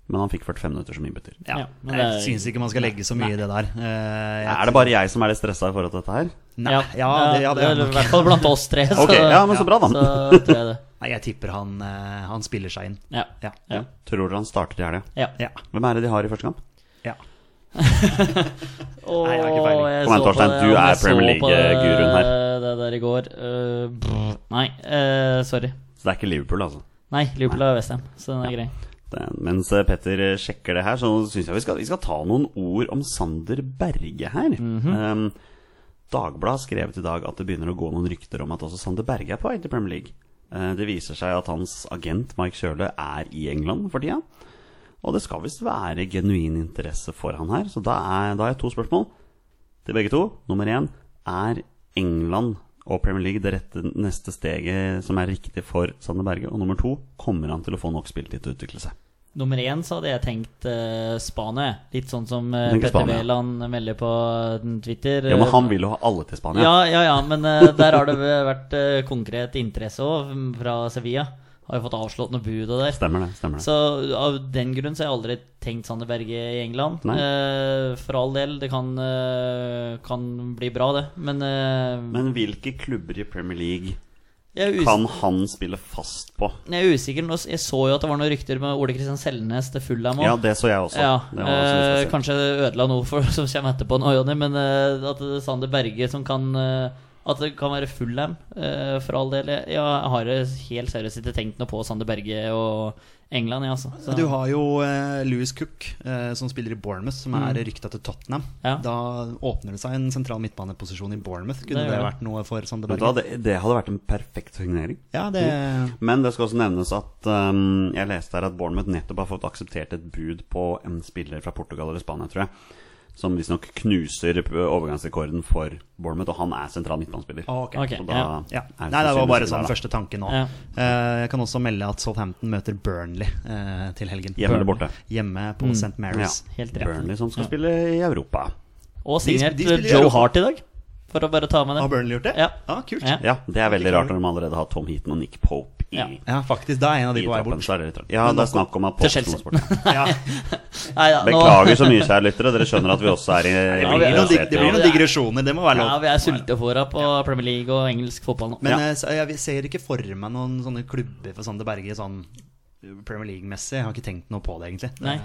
Men han fikk 45 minutter som innbytter. Ja, Ja, men det jeg er- syns ikke man skal legge så mye i det der. Uh, jeg- Er det bare jeg som er litt stressa i forhold til dette her? Nei, ja, det, ja, det er Eller nok. I hvert fall blant oss tre. Så, Ok, ja, men så bra, da. så tror jeg det. Nei, jeg tipper han, uh, han spiller seg inn. Ja. Ja. Ja. Tror dere han starter i helga? ja. Ja. Hvem er det de har i første kamp? ja. Nei, jeg har ikke peiling. jeg Kom igjen, Torstein, du er Premier League-guruen her. Det der i går. Uh, nei, eh, sorry. Så det er ikke Liverpool, altså. Nei, Liverpool er Westham, så den er grei. Den, mens eh, Petter eh, sjekker det her, så syns jeg vi skal, vi skal ta noen ord om Sander Berge her. um, Dagbladet skrevet i dag at det begynner å gå noen rykter om at også Sander Berge er på vei til Premier League. Eh, det viser seg at hans agent Mike Kjøle er i England for tida. Og det skal visst være genuin interesse for han her. Så da, er, da har jeg to spørsmål til begge to. Nummer én er England og Premier League det rette neste steget som er riktig for Sander Berge? Og nummer to, kommer han til å få nok spilletid til å utvikle seg? Nummer én så hadde jeg tenkt uh, Spania. Litt sånn som uh, Petter. Wæland melder på eh, Twitter. Ja, men han vil jo ha alle til Spania. Ja, ja, ja, men uh, der har det vært konkret interesse òg, fra Sevilla. Har jo fått avslått noe bud og der. Stemmer det. stemmer det Så av den grunn så har jeg aldri tenkt Sander Berge i England. Eh, for all del, det kan, eh, kan bli bra, det. Men, eh, Men hvilke klubber i Premier League kan han spille fast på? jeg er usikker. Jeg så jo at det var noen rykter med Ole Kristian Selnes til Fulham òg. Ja, det så jeg også. Ja, eh, kanskje ødela noe for som kommer etterpå nå, Jonny, men eh, at det er Sander Berge som kan eh, At det kan være Fulham, uh, for all del. Jeg, jeg har helt seriøst ikke tenkt noe på Sander Berge og England, jeg, altså. Så- Du har jo uh, Louis Cook, uh, som spiller i Bournemouth, som er rykta til Tottenham. Mm. Ja. Da åpner det seg en sentral midtbaneposisjon i Bournemouth. Kunne Det det, vært noe for Sander Berge? det, det hadde vært en perfekt signering. Ja, det Men det skal også nevnes at um, jeg leste her at Bournemouth nettopp har fått akseptert et bud på en spiller fra Portugal eller Spania, tror jeg. Som visstnok knuser overgangsrekorden for Bournemouth, og han er sentral midtbanespiller. Okay. ok. Ok, da ja. ja. er Nei, det var bare sånn første tanke nå. Ja. Uh, jeg kan også melde at Southampton møter Burnley uh, til helgen. Hjemme eller Burnley. borte? Hjemme på St. Mary's. Helt rett. Burnley som skal Ja. spille i Europa. Og signert Joe Hart i dag, for å bare ta med det. Har Burnley gjort det? Ja. Ah, kult. Ja. Ja, det er veldig rart når de allerede har Tom Heaton og Nick Pope i, Ja. Ja, faktisk. Da er en av de på vei bort. Så er det. Ja, det er snakk om at Til Chelsea. Ja. Nei, ja, nå- Beklager så mye, kjære lyttere. Dere skjønner at vi også er i Det Ja, blir vi- noen, det blir noen digresjoner, det må være lov. Ja, vi er sultefòra på Premier League og engelsk fotball nå. Men Ja. eh, jeg ser ikke for meg noen sånne klubber for Sander Berge sånn Premier League-messig. Jeg har ikke tenkt noe på det, egentlig. Det, Nei.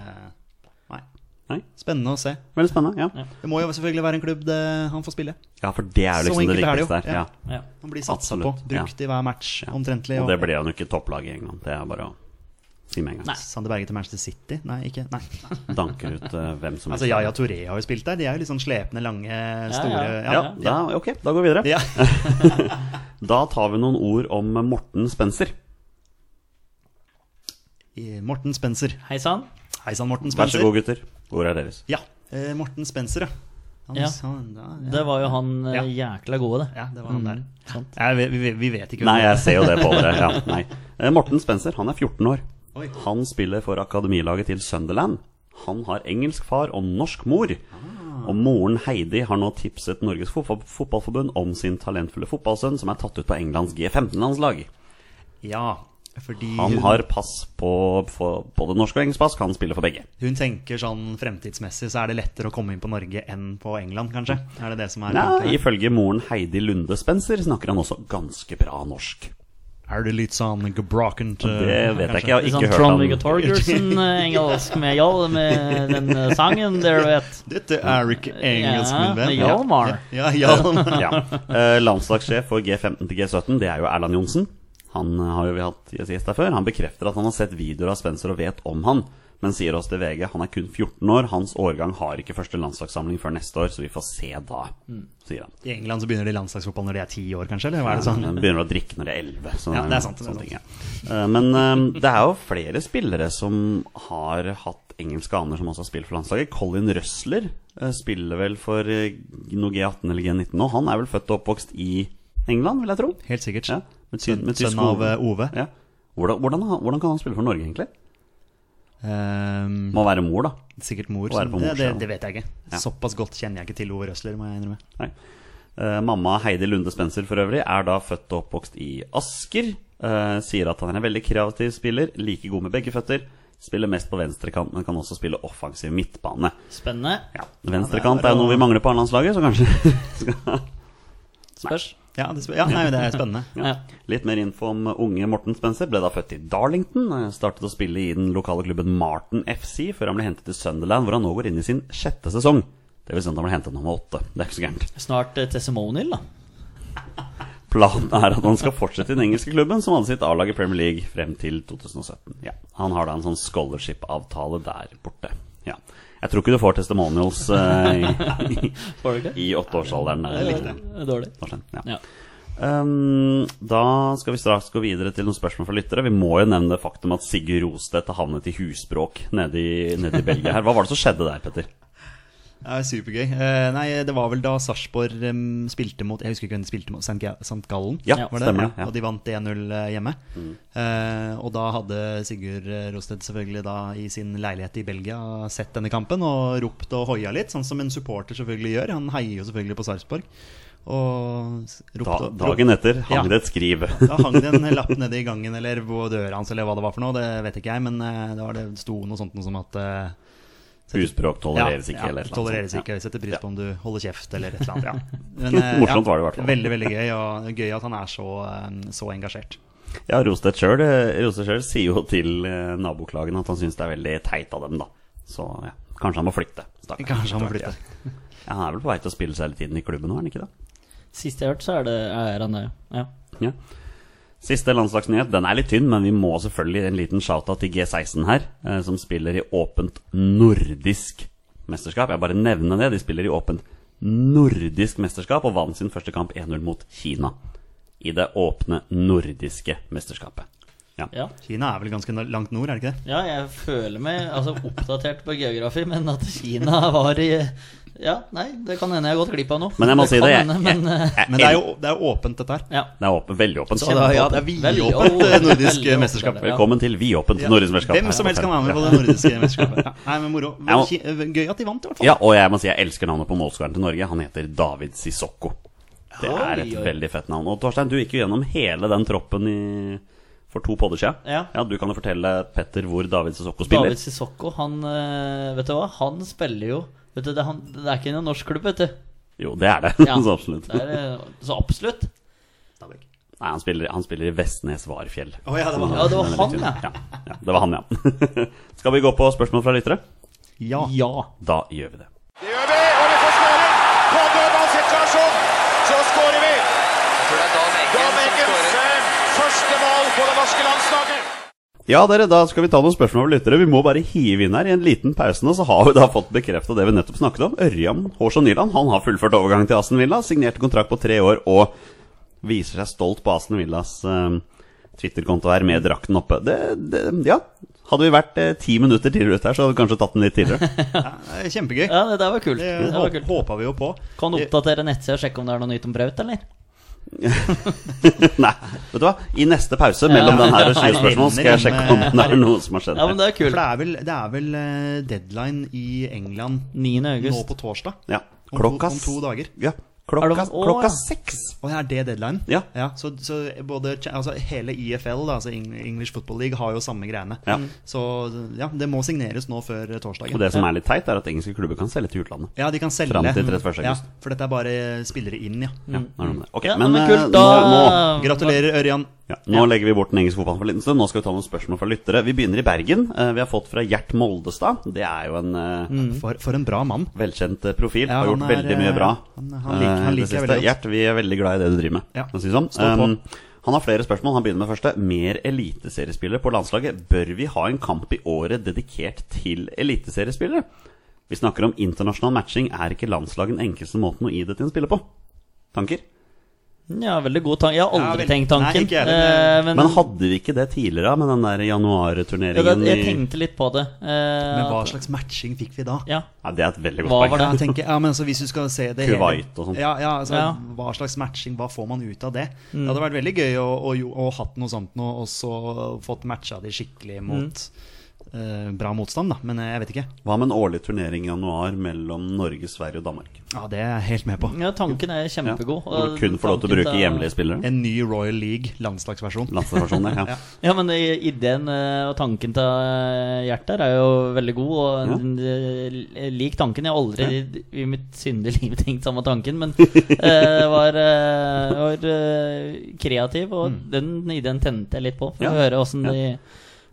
Nei. Spennende å se. veldig spennende. Ja, Det må jo selvfølgelig være en klubb det, han får spille. ja for det er jo liksom det er viktigste her. Ja. Ja. Han blir satsa på. Brukt i hver match, omtrentlig. Og det ble han jo ikke topplag i England. Det er bare å si med en gang. Nei. Sander Berge til Manchester City? Nei, ikke Nei. Danker ut uh, hvem som Altså, Yaya Touré har jo spilt der. De er jo litt sånn slepne, lange, store Ja, da, ok, da går vi videre. Ja. Da tar vi noen ord om Morten Spencer. Morten Spencer. Hei sann. Hei sann, Morten Vær så god, gutter. Ordet er deres. Ja. Eh, Morten Spencer, ja. Han, Ja. han- ja, ja. Det var jo han ja. jækla gode, det. Ja, det var han der. Mm, Ja, vi, vi, vi vet ikke Nei, jeg ser jo det på dere. Ja, nei. Eh, Morten Spencer han er 14 år. Oi. Han spiller for akademilaget til Sunderland. Han har engelsk far og norsk mor. Ah. Og moren Heidi har nå tipset Norges Fotballforbund om sin talentfulle fotballsønn som er tatt ut på Englands G15-landslag. Ja, fordi Han har pass på, på både norsk og engelsk pass, kan spille for begge. hun tenker sånn fremtidsmessig så er det lettere å komme inn på Norge enn på England, kanskje? Er det det som er Ja, ifølge moren Heidi Lunde Spencer snakker han også ganske bra norsk. Er det litt sånn gebroken til Det vet jeg ikke, jeg har ikke sånn hørt Trond-Viggo han Torgersen, eh, engelsk med Joll, med den eh, sangen der, vet. Dette er ikke engelsk, Ja, min venn. med Hjalmar. Ja, ja, ja. Eh, Landslagssjef for G15 til G17, det er jo Erland Johnsen. Han eh, har jo vi hatt gjest her før. Han bekrefter at han har sett videoer av Spencer og vet om han. men sier også til VG han er kun 14 år. Hans årgang har ikke første landslagssamling før neste år, så vi får se da, sier han. I England så begynner de landslagsfotball når de er ti år, kanskje? Eller hva er det sånn? Han begynner å drikke når de er 11. Så Ja, det er sant, det er sant. ting, ja. Eh, Men um, det er jo flere spillere som har hatt engelske aner, som også har spilt for landslaget. Colin Røsler spiller vel for noe G18 eller G19 nå. Han er vel født og oppvokst i England, vil jeg tro. Helt sikkert. Ja, Sønn, av eh, Ove. Ja. Hvordan, hvordan, hvordan kan han spille for Norge, egentlig? Um, Må være mor, da. sikkert mor. Å være det, det, det vet jeg ikke. Ja. Såpass godt kjenner jeg ikke til Ove Røsler, må jeg innrømme. Nei. Uh, mamma Heidi Lunde Spencer for øvrig er da født og oppvokst i Asker. Uh, sier at han er en veldig kreativ spiller, like god med begge føtter. Spiller mest på venstrekant, men kan også spille offensiv midtbane. Spennende. Ja, Venstrekant er jo noe vi mangler på A-landslaget, så kanskje Spørs. Ja, det, ja nei, det er spennende. Ja. Litt mer info om unge Morten Spencer. Ble da født i Darlington. Startet å spille i den lokale klubben Martin FC før han ble hentet til Sunderland, hvor han nå går inn i sin sjette sesong. Det vil si at han ble hentet nummer åtte. Det er ikke så gærent. Snart eh, testimonial, da. Planen er at han skal fortsette i den engelske klubben, som hadde sitt A-lag i Premier League frem til 2017. Ja, Han har da en sånn scholarship-avtale der borte. Ja. Jeg tror ikke du får testimonials uh, i, i, åtteårsalderen. Er Dårlig. Ja. Ja. Um, da skal vi straks gå videre til noen spørsmål fra lyttere. Vi må jo nevne det faktum at Sigurd Rostedt har havnet i husbråk nede i, nede i Belgia. her Hva var det som skjedde der, Petter? Ja, supergøy. Uh, nei, det var vel da Sarpsborg um, spilte mot Jeg husker ikke hvem de spilte mot. St. Gallen? Ja, var det? stemmer det. Ja. Og de vant 1-0 hjemme. Eh, og da hadde Sigurd eh, Rosted selvfølgelig da i sin leilighet i Belgia sett denne kampen og ropt og hoia litt, sånn som en supporter selvfølgelig gjør. Han heier jo selvfølgelig på Sarpsborg. Og ropte, Da, dagen etter hang Ja. det et skriv. Da hang det en lapp nede i gangen eller på døra hans eller hva det var for noe. Det vet ikke jeg, men uh, det, var det sto noe sånt noe som at eh, Husbråk tolereres ikke. ja, eller et eller annet tolereres sånt. ikke. Ja. Setter pris på om du holder kjeft eller et eller annet. Ja. Men, eh, Morsomt var det i hvert fall. Veldig, veldig gøy, og gøy at han er så, eh, så engasjert. Ja, Rostedt sjøl sier jo til eh, naboklagen at han syns det er veldig teit av dem, da. Så ja, kanskje han må flytte. stakkars. Kanskje han må flytte. Ja, han er vel på vei til å spille seg hele tiden i klubben nå, er han ikke det? Sist jeg hørte, så er, det, er han det. Ja. Ja. Siste landslagsnyhet, den er litt tynn, men vi må selvfølgelig en liten shout-out til G16 her, eh, som spiller i åpent nordisk mesterskap. Jeg bare nevner det. De spiller i åpent nordisk mesterskap og vant sin første kamp 1-0 mot Kina. I det åpne nordiske mesterskapet. Ja. Ja. Kina er vel ganske langt nord, er det ikke det? ja, jeg føler meg altså, oppdatert på geografi, men at Kina var i Ja, nei, det kan hende jeg har gått glipp av noe. Men jeg må si det, jeg- hende, men, jeg, Jeg- Men det er jo, det er åpent, dette her. ja. Det er åpen, veldig åpent. Så ja, det er vidåpent åpent. nordisk Veldig mesterskap. ja. Velkommen til vidåpent Ja. nordisk mesterskap. Hvem som helst kan være med på det nordiske mesterskapet. Ja. Nei, men moro. Gøy at de vant, i hvert fall. Ja, og jeg må si jeg elsker navnet på målskåreren til Norge. Han heter David Sissoko. Det er et oi. veldig fett navn. Og Torstein, du gikk jo gjennom hele den troppen i, for to podder siden. Ja. Du kan jo fortelle Petter hvor David Sissoko spiller. David Sissoko, han eh, Vet du hva, han spiller jo Vet du, det, han, det er ikke noen norsk klubb, vet du. Jo, det er det. Ja, så absolutt. Det er, eh, så absolutt. Nei, han spiller, han spiller i Vestnes Varfjell. Oh, ja, det var han. Ja, det var han, ja. ja. Ja, det var han, ja. Skal vi gå på spørsmål fra lyttere? Ja. Ja. Da gjør vi det. Det gjør vi, og vi får skåring! På dødballsituasjon så skårer vi! Dan Eggens eh, første mål på det norske landslaget. Ja, dere, da skal vi ta noen spørsmål fra lyttere. Vi må bare hive inn her i en liten pause nå, så har vi da fått bekrefta det vi nettopp snakket om. Ørjan Hårsson Nyland han har fullført overgangen til Aston Villa, signerte kontrakt på tre år og viser seg stolt på Aston Villas uh, Twitter-konto her med drakten oppe. Det, det, ja, hadde vi vært eh, ti minutter tidligere ute her, så hadde vi kanskje tatt den litt tidligere. Ja, Kjempegøy. ja, det der var kult. Det Det var kult. håpa vi jo på. Kan du oppdatere nettsida og sjekke om det er noe nytt om Braut, eller? Nei, vet du hva? I neste pause mellom den her og 20 spørsmål skal jeg sjekke om det er noe som har skjedd. Ja, men det er For det er vel, det er vel eh, deadline i England 9. August. nå på torsdag. Ja, Om to- om to dager. Ja, klokka, det- Å, klokka ja. seks. Og er det deadline? Ja. så, så både, altså hele IFL, altså English Football League, har jo samme greiene. Ja. Så ja, det må signeres nå før torsdagen. Og det som er litt teit, er at engelske klubber kan selge til utlandet. Ja, de kan selge. Fram til 31. Ja, august. for dette er bare spillere inn, ja. Ja, det. Ok, Ja, men, men kult, kult, nå, da- nå, Gratulerer, Ørjan. Ja, nå legger vi bort den engelske fotballen for en liten stund. Nå skal vi ta noen spørsmål fra lyttere. Vi begynner i Bergen. Eh, Vi har fått fra Gjert Moldestad. Det er jo en mm. For, for en bra mann. velkjent eh, profil. Ja, har gjort er, veldig mye bra. han- han liker, han eh, liker jeg veldig godt. Gjert, vi er veldig glad i det du driver med. Ja, si sånn. Um, Han har flere spørsmål. Han begynner med første. Mer eliteseriespillere på landslaget. Bør vi ha en kamp i året dedikert til eliteseriespillere? Vi snakker om internasjonal matching. Er ikke landslaget den enkleste måten å gi det til en spiller på? Tanker? Ja, veldig god tanke. Jeg har Ja, aldri vel- tenkt tanken. Nei, eh, men Men hadde vi ikke det tidligere, med den der januarturneringen Ja, jeg tenkte litt på det. eh, Men hva at- slags matching fikk vi da? Ja. Ja, det er et veldig godt Hva poeng. Jeg tenker, ja, men altså, Hvis du skal se det hele- Kuwait og sånn. Ja, ja, altså, Ja. Hva slags matching, hva får man ut av det? Mm. Det hadde vært veldig gøy å, å, å, å hatt noe sånt nå, og så fått matcha de skikkelig mot Mm. Eh, bra motstand, da. Men eh, jeg vet ikke. Hva med en årlig turnering i januar mellom Norge, Sverige og Danmark? Ja, Det er jeg helt med på. ja, tanken er Ja, kjempegod. hvor du kun får lov til å bruke hjemlige spillere. En ny Royal League landslagsversjon. Landslagsversjon, ja. Ja. Ja, men ideen eh, og tanken til eh, Gjert der er jo veldig god, og Ja. eh, lik tanken. Jeg har aldri i mitt syndige liv tenkt samme tanken, men eh, var, eh, var eh, kreativ, og den ideen tente jeg litt på, for Mm. Ja. å høre åssen Ja. de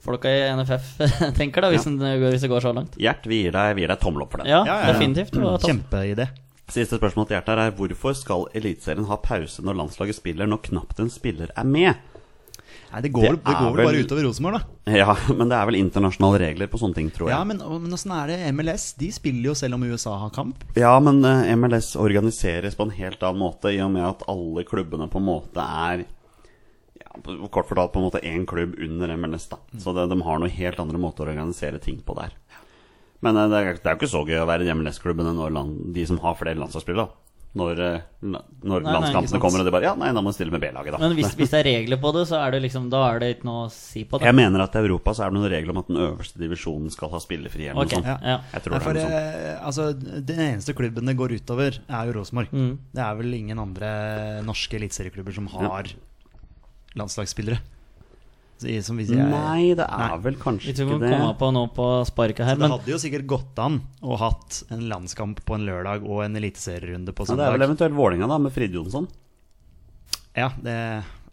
folka i NFF tenker, da, hvis, Ja. den, går- hvis det går så langt. Gjert, vi gir deg, vi gir deg tommel opp for den. Ja, Ja, ja, ja. definitivt. Det. Kjempeidé. Siste spørsmål til Gjert her er hvorfor skal Eliteserien ha pause når landslaget spiller når knapt en spiller er med? Nei, det går, Det det, går vel bare utover Rosenborg, da. Ja, men det er vel internasjonale regler på sånne ting, tror jeg. Ja, men, men åssen er det? MLS de spiller jo selv om USA har kamp. Ja, men eh, MLS organiseres på en helt annen måte, i og med at alle klubbene på en måte er Kort fortalt på en måte én klubb under MLS. da Så det, de har noen helt andre måter å organisere ting på der. Men eh, det er, det er jo ikke så gøy å være i MLS-klubben enn land, de som har flere landslagsspillere. Når, eh, når Nei, landskampene nei, kommer og de bare Ja, nei, da må du stille med B-laget, da. Men hvis, hvis det er regler på det, så er det liksom, da er det ikke noe å si på det. Jeg mener at i Europa så er det noen regler om at den øverste divisjonen skal ha spillefri. eller okay, noe sånt. ja. ja. Jeg tror Nei, det er noe sånt. eh, altså, Den eneste klubben det går utover, er jo Rosenborg. Mm. Det er vel ingen andre norske eliteserieklubber som har landslagsspillere. Som vi sier, Nei, det er Nei. vel kanskje ikke det. på nå på sparket her, Så det men hadde jo sikkert gått an å hatt en landskamp på en lørdag og en eliteserierunde på Ja, det er vel eventuelt Vålinga da, med Frid Jonsson. Ja, det,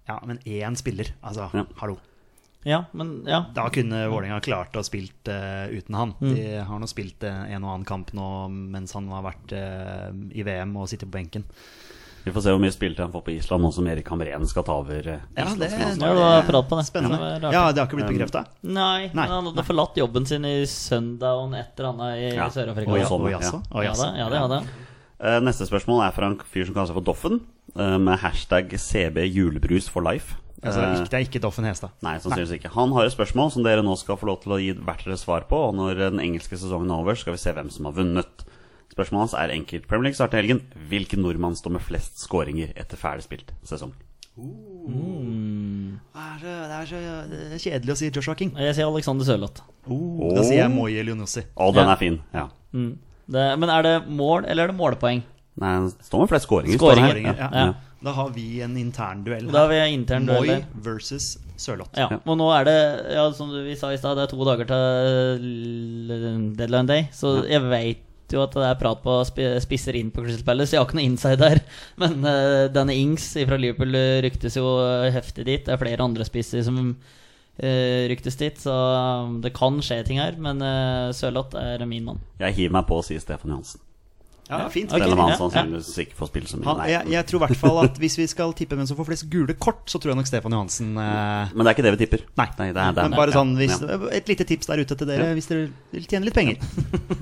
ja, men én spiller. Altså, Ja. hallo. Ja, men ja. Da kunne Vålerenga klart å spilt uh, uten han. Mm. De har nå spilt uh, en og annen kamp nå mens han har vært uh, i VM og sitter på benken. Vi får se hvor mye spilletid han får på Island, nå som Erik Hamren skal ta over eh, Ja, det. Ja, det på det. Spennende. Det. Ja, det har ikke blitt bekrefta? Nei, Nei, men han hadde forlatt jobben sin i Sundown et eller annet i Ja, Sør-Afrika. Ja, Og ja. Og ja, det, ja, det hadde han. Eh, Neste spørsmål er fra en fyr som kaller seg for Doffen, eh, med hashtag CB julebrus for life. Altså, det, ikke, det er ikke Doffen Hestad. Nei, sannsynligvis ikke. Han har et spørsmål som dere nå skal få lov til å gi hvert deres svar på. Og når den engelske sesongen er over, skal vi se hvem som har vunnet. Spørsmålet hans er enkelt. Premier League starter i helgen. Hvilken nordmann står med flest skåringer etter ferdigspilt sesong? Det er så, det er så det er kjedelig å si Joshua King. Jeg sier Alexander Sørloth. Oh, da sier jeg Moi Elionossi. Å, den Ja. er fin. Ja. Mm. Det, men er det mål, eller er det målpoeng? Nei, det står med flest skåringer. her. Skåringer, Ja. ja. Ja. Da har vi en intern duell Da har vi intern duell Moi versus Sørloth. Ja, Ja. og nå er det, ja, som vi sa i stad, det er to dager til deadline day. Så jeg veit jo at det er prat på sp- spisser inn på Crystal Palace. Jeg har ikke noe inside der. Men uh, denne Ings fra Liverpool eh, ryktes jo heftig dit. Det er flere andre spisser som uh, ryktes dit, så um, det kan skje ting her. Men uh, Sørloth er min mann. Jeg hiver meg på å si Stefan Johansen. Ja, fint. Ja, ikke får spille så mye. Han, jeg, jeg tror i hvert fall at hvis vi skal tippe hvem som får flest gule kort, så tror jeg nok Stefan Johansen eh, Men det er ikke det vi tipper. Nei. det er, det er, Men bare sånn, hvis. Et lite tips der ute til dere Ja. hvis dere vil tjene litt penger.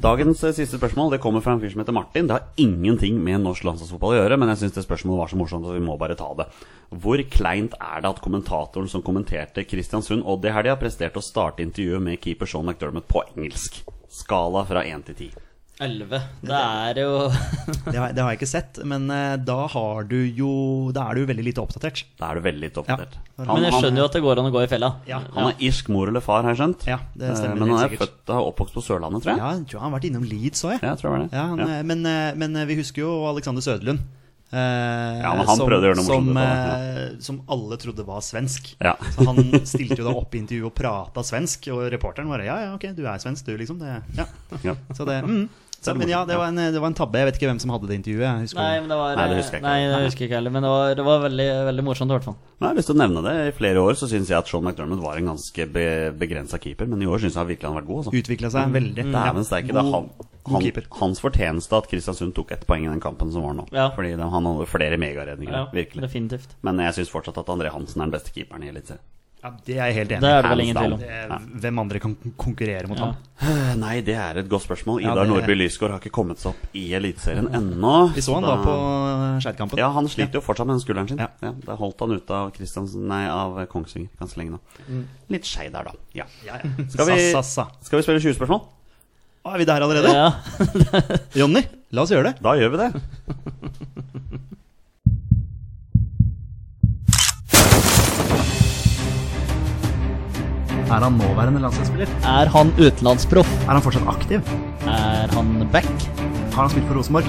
Dagens eh, siste spørsmål Det kommer fra en fyr som heter Martin. Det har ingenting med norsk landslagsfotball å gjøre, men jeg syns det spørsmålet var så morsomt at vi må bare ta det. Hvor kleint er det at kommentatoren som kommenterte Kristiansund Odd i helga, presterte å starte intervjuet med keeper Sean McDermott på engelsk? Skala fra 1 til 10. Elleve. Det er jo Det har, det har jeg ikke sett, men eh, da har du jo Da er du veldig lite oppdatert. Da er du veldig lite oppdatert. Ja. Men jeg skjønner jo at det går an å gå i fella. Ja. Han er irsk mor eller far, har jeg skjønt. Ja, det stemmer Eh, Men han er sikkert. født og oppvokst på Sørlandet, tror jeg. Ja, jeg tror han har vært innom Leeds òg, jeg. Ja, jeg tror det var. Ja, han, Ja. eh, Men, men vi husker jo Alexander Søderlund. eh, Ja, men han prøvde å gjøre noe morsomt som, eh, som alle trodde var svensk. Ja. Så han stilte jo da opp i intervju og prata svensk, og reporteren bare Ja, ja, ok, du er svensk, du, liksom. Det, ja. Ja. Så det, mm. Så, men ja, det var, en, det var en tabbe. Jeg vet ikke hvem som hadde det intervjuet. Nei, men det var Nei, det husker jeg ikke. Nei, det husker jeg ikke heller. Men det var, det var veldig, veldig morsomt, i hvert fall. Nei, Jeg har lyst til å nevne det. I flere år så syns jeg at Sean McDermott var en ganske be begrensa keeper, men i år syns jeg virkelig han har vært god. Altså. Utvikla seg veldig. Dæven steike. Det er han, han, hans fortjeneste at Kristiansund tok ett poeng i den kampen som var nå. Ja. Fordi han hadde flere megaredninger, Ja, virkelig. definitivt. Men jeg syns fortsatt at André Hansen er den beste keeperen i Eliteserien. Ja, det er jeg helt enig i. er det vel ingen tvil om. Det- Hvem andre kan konkurrere mot Ja. ham? Nei, det er et godt spørsmål. Ja, Idar det- Nordby Lysgård har ikke kommet seg opp i Eliteserien ennå. Vi så han da på Skeidkampen. Ja, han sliter jo fortsatt med den skulderen sin. Ja. Ja. Da holdt han ute av, Kristiansen- nei, av Kongsvinger ganske lenge nå. Mm. Litt skei der, da. Ja. Ja, Skal vi, Sa, sa, sa. skal vi spille 20 spørsmål? Å, er vi der allerede? Ja. Jonny, la oss gjøre det. Da gjør vi det. Er han nåværende landslagsspiller? Er han utenlandsproff? Er han fortsatt aktiv? Er han back? Har han spilt for Rosenborg?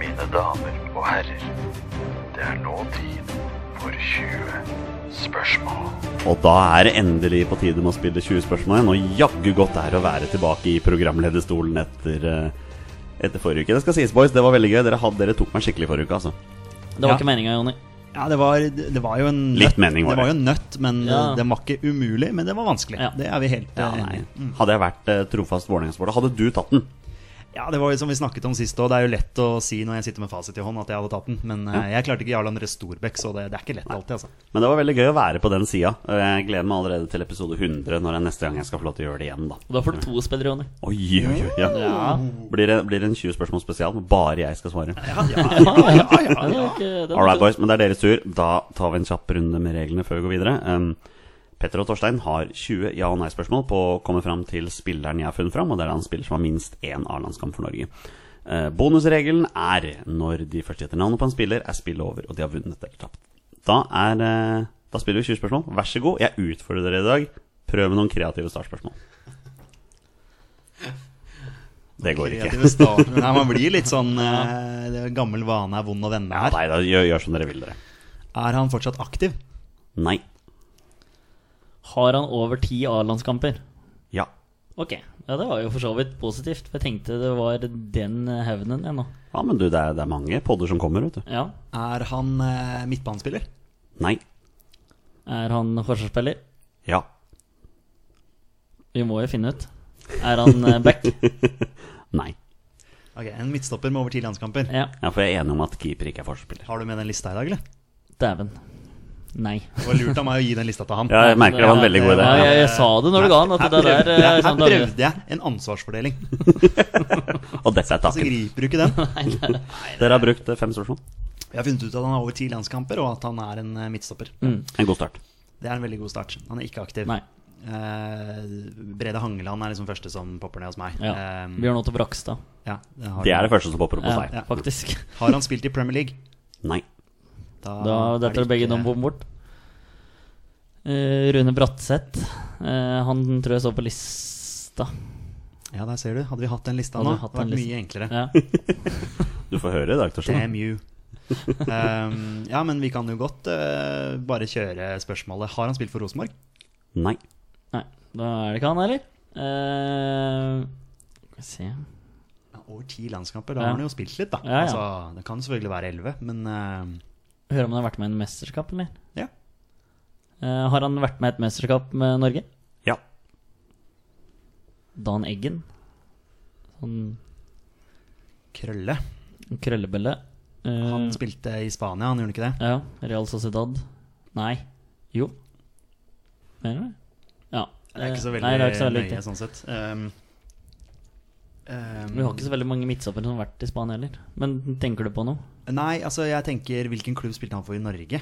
Mine damer og herrer, det er nå tid for 20 spørsmål. Og da er det endelig på tide med å spille 20 spørsmål igjen. Og jaggu godt er å være tilbake i programlederstolen etter, eh, etter forrige uke. Det skal sies, boys, det var veldig gøy. Dere, hadde, dere tok meg skikkelig forrige uke, altså. Det var Ja. ikke meninga, Jonny. Ja, det var, det var jo en Litt nøtt. mening var det. var jo en nøtt, men Ja. det var ikke umulig. Men det var vanskelig. Ja. Det er vi helt Ja, enige. Hadde jeg vært eh, trofast Vålerenga-sporter, hadde du tatt den? Ja, det var jo som vi snakket om sist òg. Det er jo lett å si når jeg sitter med fasit i hånd at jeg hadde tatt den. Men ja. jeg klarte ikke Jarl André Storbekk, så det, det er ikke lett alltid, altså. Men det var veldig gøy å være på den sida. Og jeg gleder meg allerede til episode 100, når er neste gang jeg skal få lov til å gjøre det igjen, da. Og da får du to spillere, Jonny. Oi, oi, oi. Ja. Ja. Blir, det, blir det en 20 spørsmål spesial hvor bare jeg skal svare? Ja, ja, ja, ja, ja, All right, boys, men det er deres tur. Da tar vi en kjapp runde med reglene før vi går videre. Um, Petter og Torstein har 20 ja- og nei-spørsmål på å komme fram til spilleren jeg har funnet fram, og det er han spiller som har minst én A-landskamp for Norge. Eh, bonusregelen er når de først gjetter navnet på en spiller, er spillet over, og de har vunnet eller tapt. Da, er, eh, da spiller vi 20 spørsmål. Vær så god, jeg utfordrer dere i dag. Prøv med noen kreative startspørsmål. Det går ikke. Starter. Nei, man blir litt sånn eh, Gammel vane er vond å vende her. nei, da gjør, gjør som dere vil, dere. Er han fortsatt aktiv? Nei. Har han over ti A-landskamper? Ja. Ok, ja, det var jo for så vidt positivt. For jeg tenkte det var den hevnen ennå. Ja, men du, det er, det er mange podder som kommer, vet du. Ja. Er han eh, midtbanespiller? Nei. Er han forsvarsspiller? Ja. Vi må jo finne ut. Er han eh, back? Nei. Ok, En midtstopper med over ti landskamper. Ja. Ja, for jeg er enig om at keeper ikke er forsvarsspiller. Har du med den lista i dag, eller? Dæven. Nei. Det var lurt av meg å gi den lista til han. Ja, jeg merker det var en veldig god idé. Ja, jeg, jeg sa det når du ga den. At Her det der prøvde, er jeg, sånn her prøvde jeg en ansvarsfordeling. Og dette er Så griper du ikke den. Dere har brukt eh, fem spørsmål. Vi har funnet ut at han har over ti landskamper, og at han er en eh, midtstopper. Mm. En god start. Det er en veldig god start. Han er ikke aktiv. Nei. Uh, Brede Hangeland er liksom første som popper ned hos meg. Ja. Eh, Bjørn Otto Brakstad. ja, det Det er det første som popper opp hos Ja, deg. Ja. faktisk. Har han spilt i Premier League? Nei. Da da detter det begge noen bom bort. Uh, Rune Bratseth. Uh, han tror jeg så på lista. Ja, der ser du. Hadde vi hatt den lista Hadde nå, hadde det vært mye enklere. Ja. Du får høre i dag, Torstein. Damn you. um, ja, men vi kan jo godt uh, bare kjøre spørsmålet. Har han spilt for Rosenborg? Nei. Nei, da er det ikke han heller. Uh, skal vi se Ja, over ti landskamper. Da Ja. har han jo spilt litt, da. Ja, ja. Altså, det kan selvfølgelig være elleve, men eh, Hører om han har vært med i en mesterskap, eller? ja. Eh, har han vært med i et mesterskap med Norge? Ja. Dan Eggen. Sånn Krølle. krøllebølle. Eh, Han spilte i Spania, han gjorde ikke det? Ja, Real Sociedad. Nei. Jo. Mener du det? Ja. Det er ikke så Eh, veldig, Nei, det er ikke så veldig nøye, sånn sett. Um, um, Vi har ikke så veldig mange midtstoppere som har vært i Spania heller. Men tenker du på noe? Nei, altså jeg tenker hvilken klubb spilte han for i Norge?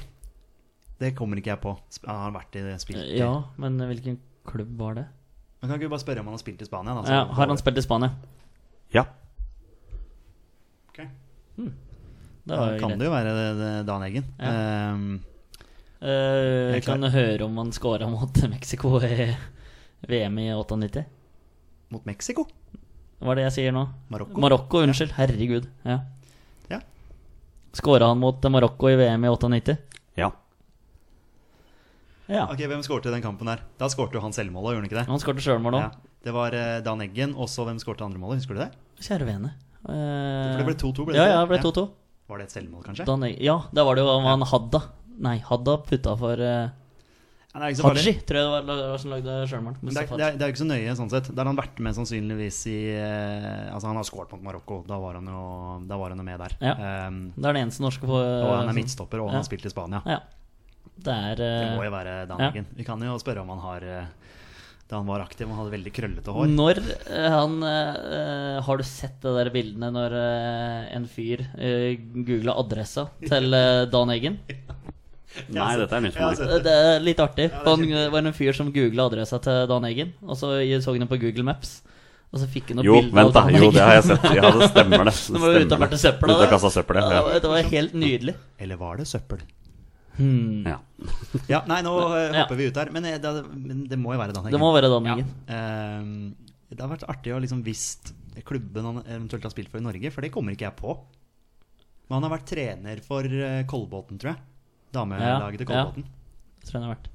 Det kommer ikke jeg på. Han har vært i spilt i- Ja, men hvilken klubb var det? Men kan ikke vi bare spørre om han har spilt i Spania? Da, Ja, har han spilt i Spania? Ja. Ok. Hmm. Da ja, kan greit. det jo være det- det Dan Eggen. Ja. Um, uh, Jeg kan du høre om han scora mot Mexico i VM i 98? mot Mexico? Hva er det jeg sier nå? Marokko? Marokko, unnskyld. Herregud. Ja. Ja. Skåra han mot Marokko i VM i 98? Ja. Ja. Ok, Hvem skårte den kampen der? Da skårte jo han selvmålet, gjorde han ikke det? Han skårte sjølmål nå. Ja. Det var eh, Dan Eggen, og så hvem skårte andre målet? Husker du det? Kjære vene. Eh, For det ble 2-2, ble det Ja, ja, det ble det? 2-2. Var det et selvmål, kanskje? Dan Ja, da var det jo han Hadda. Nei, Hadda putta for eh, Haji tror jeg det var var som lagde sjølmål. Det, det, det er jo ikke så nøye sånn sett. Da har han vært med sannsynligvis i eh, Altså, han har skåret mot Marokko. Da var han jo, da var han jo med der. Ja. Um, Det er den eneste norske på og han er midtstopper, og han ja. har spilt i Spania. Ja. Det er Det eh, må jo være Dan ja. Vi kan jo spørre om han har eh, Da han var aktiv, han hadde veldig krøllete hår. Når eh, han uh, Har du sett det der bildene når uh, en fyr uh, googla adressa til uh, Dan Eggen? Nei, dette er nytt for meg. Eh, Det er litt artig. Han eh, var en fyr som googla adressa til Dan Eggen, og så så han den på Google Maps. Og så fikk han opp Jo, vent da. Jo, det har jeg sett. Ja, det stemmer, det. Det søppel. Ute og kasta søppel, det. ja. Det var helt nydelig. Eller var det søppel? Hmm. ja. Ja, nei, nå eh, Ja. hopper vi ut her. Men, eh, det, det må jo være Dan Eggen. Det må være Dan Ja. Eggen. Ehm, det har vært artig å liksom visst klubben han eventuelt har spilt for i Norge, for det kommer ikke jeg på. Men han har vært trener for eh, Kolbotn, tror jeg. Damelaget til Ja, ja. Kolbotn. Det tror jeg han har vært.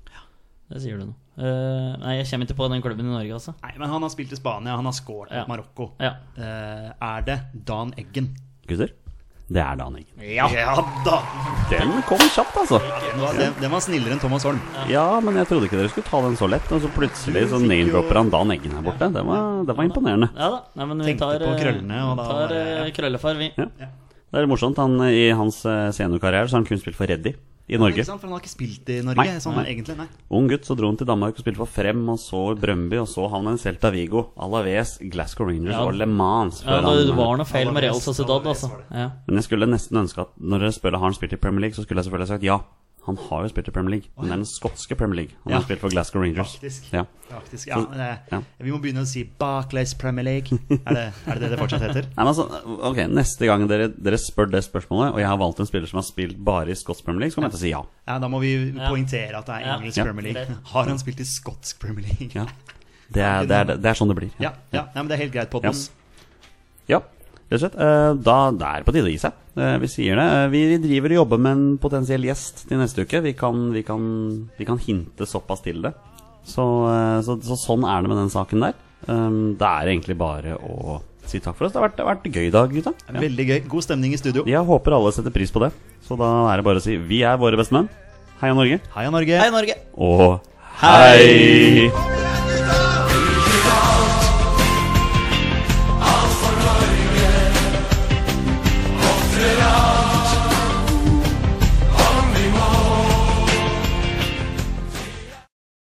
Det sier du nå. Uh, nei, jeg kommer ikke på den klubben i Norge, altså. Nei, men han har spilt i Spania, han har scoret Ja. mot Marokko. Ja. Uh, er det Dan Eggen? Gutter, det er Dan Eggen. Ja, da! Den kom kjapt, altså. Den var, den, den var snillere enn Thomas Holm. Ja, men jeg trodde ikke dere skulle ta den så lett. Og så plutselig så name-dropper han Dan Eggen her borte. Det var, det var imponerende. Ja da. Nei, men vi Tenkte tar, på eh, krøllene, og da tar uh, eh, krøllefar, vi. Ja. Det er morsomt. Han, I hans eh, seniorkarriere så har han kun spilt for Reddy i Norge. Ikke sant? For han har ikke spilt i Norge, Nei, sånn nei. egentlig. Nei. Ung gutt, så dro han til Danmark og spilte for Frem, og så Brøndby, og så havna han i Celta Vigo, Alaves, Glasgow Rangers Ja. og Le Mans. Ja, det han- var noe feil med Real Sociedad, altså. Ja. Men jeg skulle nesten ønske at når dere spør har han spilt i Premier League, så skulle jeg selvfølgelig sagt ja. Han har jo spilt i Premier League, men det er den skotske Premier League. Han Ja. har spilt for Glasgow Rangers. Faktisk. Ja. Faktisk, ja, men det, ja. Vi må begynne å si Barclays Premier League. Er det er det det det fortsatt heter? Nei, men altså, ok, Neste gang dere, dere spør det spørsmålet, og jeg har valgt en spiller som har spilt bare i skotsk Premier League, så kommer jeg til å si ja. Ja, Da må vi poengtere at det er engelsk Ja. Premier League. Har han spilt i skotsk Premier League? ja. Det, er, det, er, det er sånn det blir. Ja, men det er helt greit på Ja. Rett og slett. Eh, Da det er på tide å gi seg. Eh, Vi sier det. Eh, Vi driver og jobber med en potensiell gjest til neste uke. Vi kan, vi kan, vi kan hinte såpass til det. Så, så, så sånn er det med den saken der. Um, Det er egentlig bare å si takk for oss. Det har vært, det har vært gøy i dag, gutta. Ja. Veldig gøy. God stemning i studio. Jeg håper alle setter pris på det. Så da er det bare å si vi er våre bestemenn. Heia Norge. Heia Norge. Hei, Norge! Og hei!